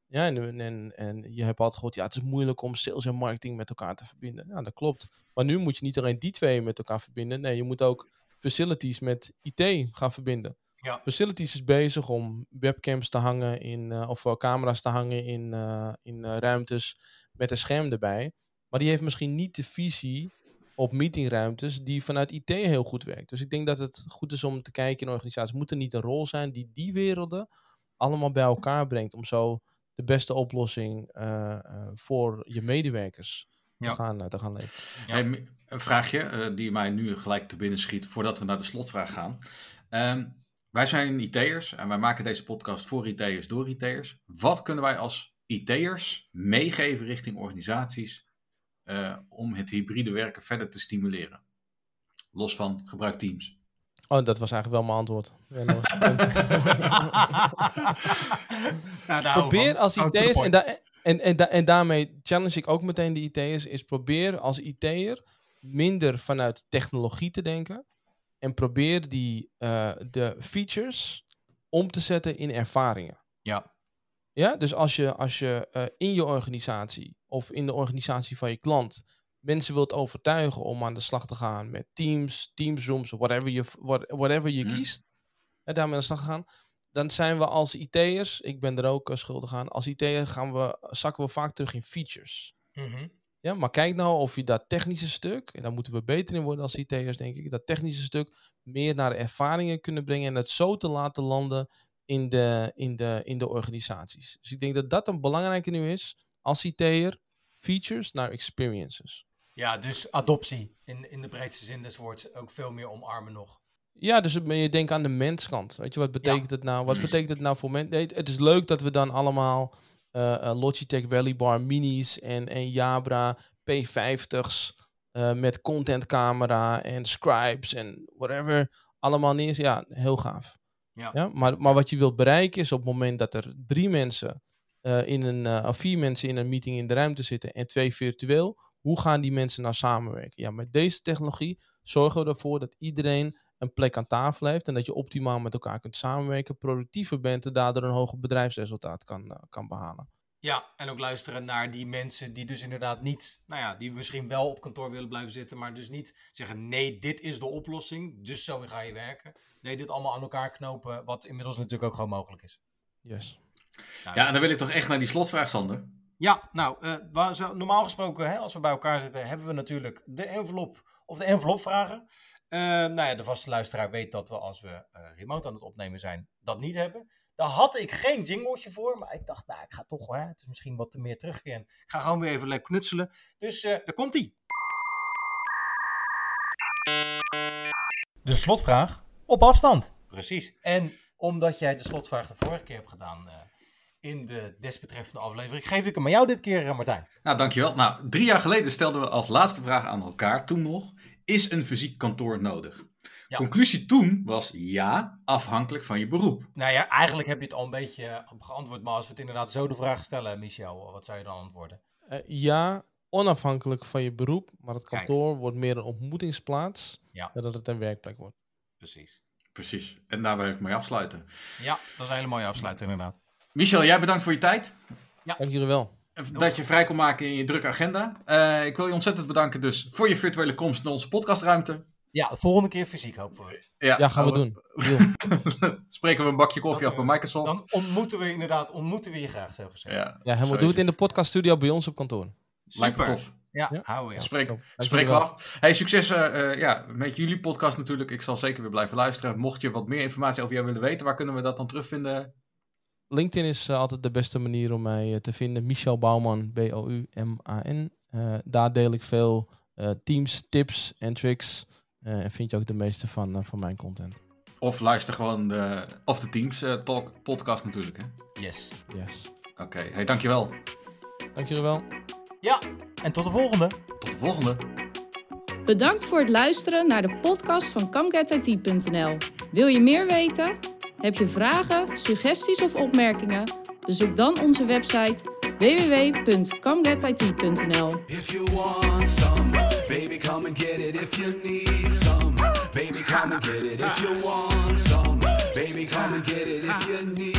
Ja, en, en, en je hebt altijd gehoord, ja, het is moeilijk om sales en marketing met elkaar te verbinden. Ja, dat klopt. Maar nu moet je niet alleen die twee met elkaar verbinden. Nee, je moet ook facilities met IT gaan verbinden. Ja. Facilities is bezig om webcams te hangen in, uh, of camera's te hangen in, uh, in uh, ruimtes met een scherm erbij. Maar die heeft misschien niet de visie op meetingruimtes die vanuit IT heel goed werkt. Dus ik denk dat het goed is om te kijken in organisaties. Moet er niet een rol zijn die die werelden allemaal bij elkaar brengt om zo de beste oplossing voor je medewerkers te, gaan, te gaan leveren. Ja. een vraagje die mij nu gelijk te binnen schiet voordat we naar de slotvraag gaan. Um, wij zijn IT'ers en wij maken deze podcast voor IT'ers door IT'ers. Wat kunnen wij als IT'ers meegeven richting organisaties uh, om het hybride werken verder te stimuleren? Los van gebruik Teams. Oh, dat was eigenlijk wel mijn antwoord. Ja, nou, probeer als IT'ers, en, da en, en, da en daarmee challenge ik ook meteen de IT'ers, is probeer als IT'er minder vanuit technologie te denken en probeer die, uh, de features om te zetten in ervaringen. Ja. Ja, dus als je, als je uh, in je organisatie of in de organisatie van je klant mensen wilt overtuigen om aan de slag te gaan met Teams, Teamsrooms, whatever je, whatever je mm. kiest, en daarmee aan de slag gaan, dan zijn we als IT'ers, ik ben er ook uh, schuldig aan, als IT'er gaan we, zakken we vaak terug in features. Mm -hmm. Ja, maar kijk nou of je dat technische stuk, en daar moeten we beter in worden als IT'ers, denk ik, dat technische stuk meer naar ervaringen kunnen brengen en het zo te laten landen in de, in de, in de organisaties. Dus ik denk dat dat een belangrijke nu is als IT'er, features naar experiences. Ja, dus adoptie in, in de breedste zin des woords ook veel meer omarmen nog. Ja, dus je denkt aan de menskant. Weet je, wat betekent het nou? Wat betekent het nou voor mensen? Nee, het is leuk dat we dan allemaal Logitech Valley Bar Minis en, en Jabra P50's uh, met contentcamera en scribes en whatever allemaal neer. Ja, heel gaaf. Ja. ja. maar, maar wat je wilt bereiken is op het moment dat er drie mensen uh, in een, vier mensen in een meeting in de ruimte zitten en twee virtueel, hoe gaan die mensen nou samenwerken? Ja, met deze technologie zorgen we ervoor dat iedereen een plek aan tafel heeft en dat je optimaal met elkaar kunt samenwerken, productiever bent en daardoor een hoger bedrijfsresultaat kan, uh, kan behalen. Ja, en ook luisteren naar die mensen die dus inderdaad niet, nou ja, die misschien wel op kantoor willen blijven zitten, maar dus niet zeggen: nee, dit is de oplossing, dus zo ga je werken. Nee, dit allemaal aan elkaar knopen, wat inmiddels natuurlijk ook gewoon mogelijk is. Yes. Nou, ja, en dan wil ik toch echt naar die slotvraag, Sander. Ja, nou, uh, normaal gesproken, hè, als we bij elkaar zitten, hebben we natuurlijk de envelop of de envelopvragen. Uh, nou ja, de vaste luisteraar weet dat we als we uh, remote aan het opnemen zijn, dat niet hebben. Daar had ik geen jingletje voor, maar ik dacht, nou, ik ga toch, hè, het is misschien wat te meer terugkeren. Ik ga gewoon weer even lekker knutselen. Dus uh, daar komt ie. De slotvraag op afstand. Precies. En omdat jij de slotvraag de vorige keer hebt gedaan in de desbetreffende aflevering, geef ik hem aan jou dit keer, Martijn. Nou, dankjewel. Nou, drie jaar geleden stelden we als laatste vraag aan elkaar, toen nog, is een fysiek kantoor nodig? Conclusie toen was ja, afhankelijk van je beroep. Nou ja, eigenlijk heb je het al een beetje geantwoord. Maar als we het inderdaad zo de vraag stellen, Michel, wat zou je dan antwoorden? Uh, ja, onafhankelijk van je beroep. Maar het kantoor wordt meer een ontmoetingsplaats ja. dan dat het een werkplek wordt. Precies. Precies. En daar wil ik mee afsluiten. Ja, dat is een hele mooie afsluiting inderdaad. Michel, jij bedankt voor je tijd. Ja. Dank jullie wel. Dat je vrij kon maken in je drukke agenda. Uh, ik wil je ontzettend bedanken dus voor je virtuele komst naar onze podcastruimte. Ja, de volgende keer fysiek hopen we. Ja, ja gaan we doen. Spreken we een bakje koffie af bij Microsoft. Dan ontmoeten we inderdaad, ontmoeten we je graag, zo gezegd. Ja, ja we doen het in de podcaststudio bij ons op kantoor. Super. Lijkt me tof. Ja, ja. houden we. Spreek, spreken we af. Hey, succes uh, ja, met jullie podcast natuurlijk. Ik zal zeker weer blijven luisteren. Mocht je wat meer informatie over jou willen weten, waar kunnen we dat dan terugvinden? LinkedIn is uh, altijd de beste manier om mij uh, te vinden. Michel Bouwman, B-O-U-M-A-N. daar deel ik veel teams, tips en tricks. Uh, en vind je ook de meeste van, uh, van mijn content. Of luister gewoon de, of de Teams uh, Talk podcast natuurlijk. Hè? Yes. yes. Oké, okay. hey, dankjewel. Dank jullie wel. Ja, en tot de volgende. Tot de volgende. Bedankt voor het luisteren naar de podcast van CamGetIT.nl. Wil je meer weten? Heb je vragen, suggesties of opmerkingen? Bezoek dan onze website www.comegetit.nl If you want some, baby, come and get it. If you need some, baby, come and get it. If you want some, baby, come and get it. If you need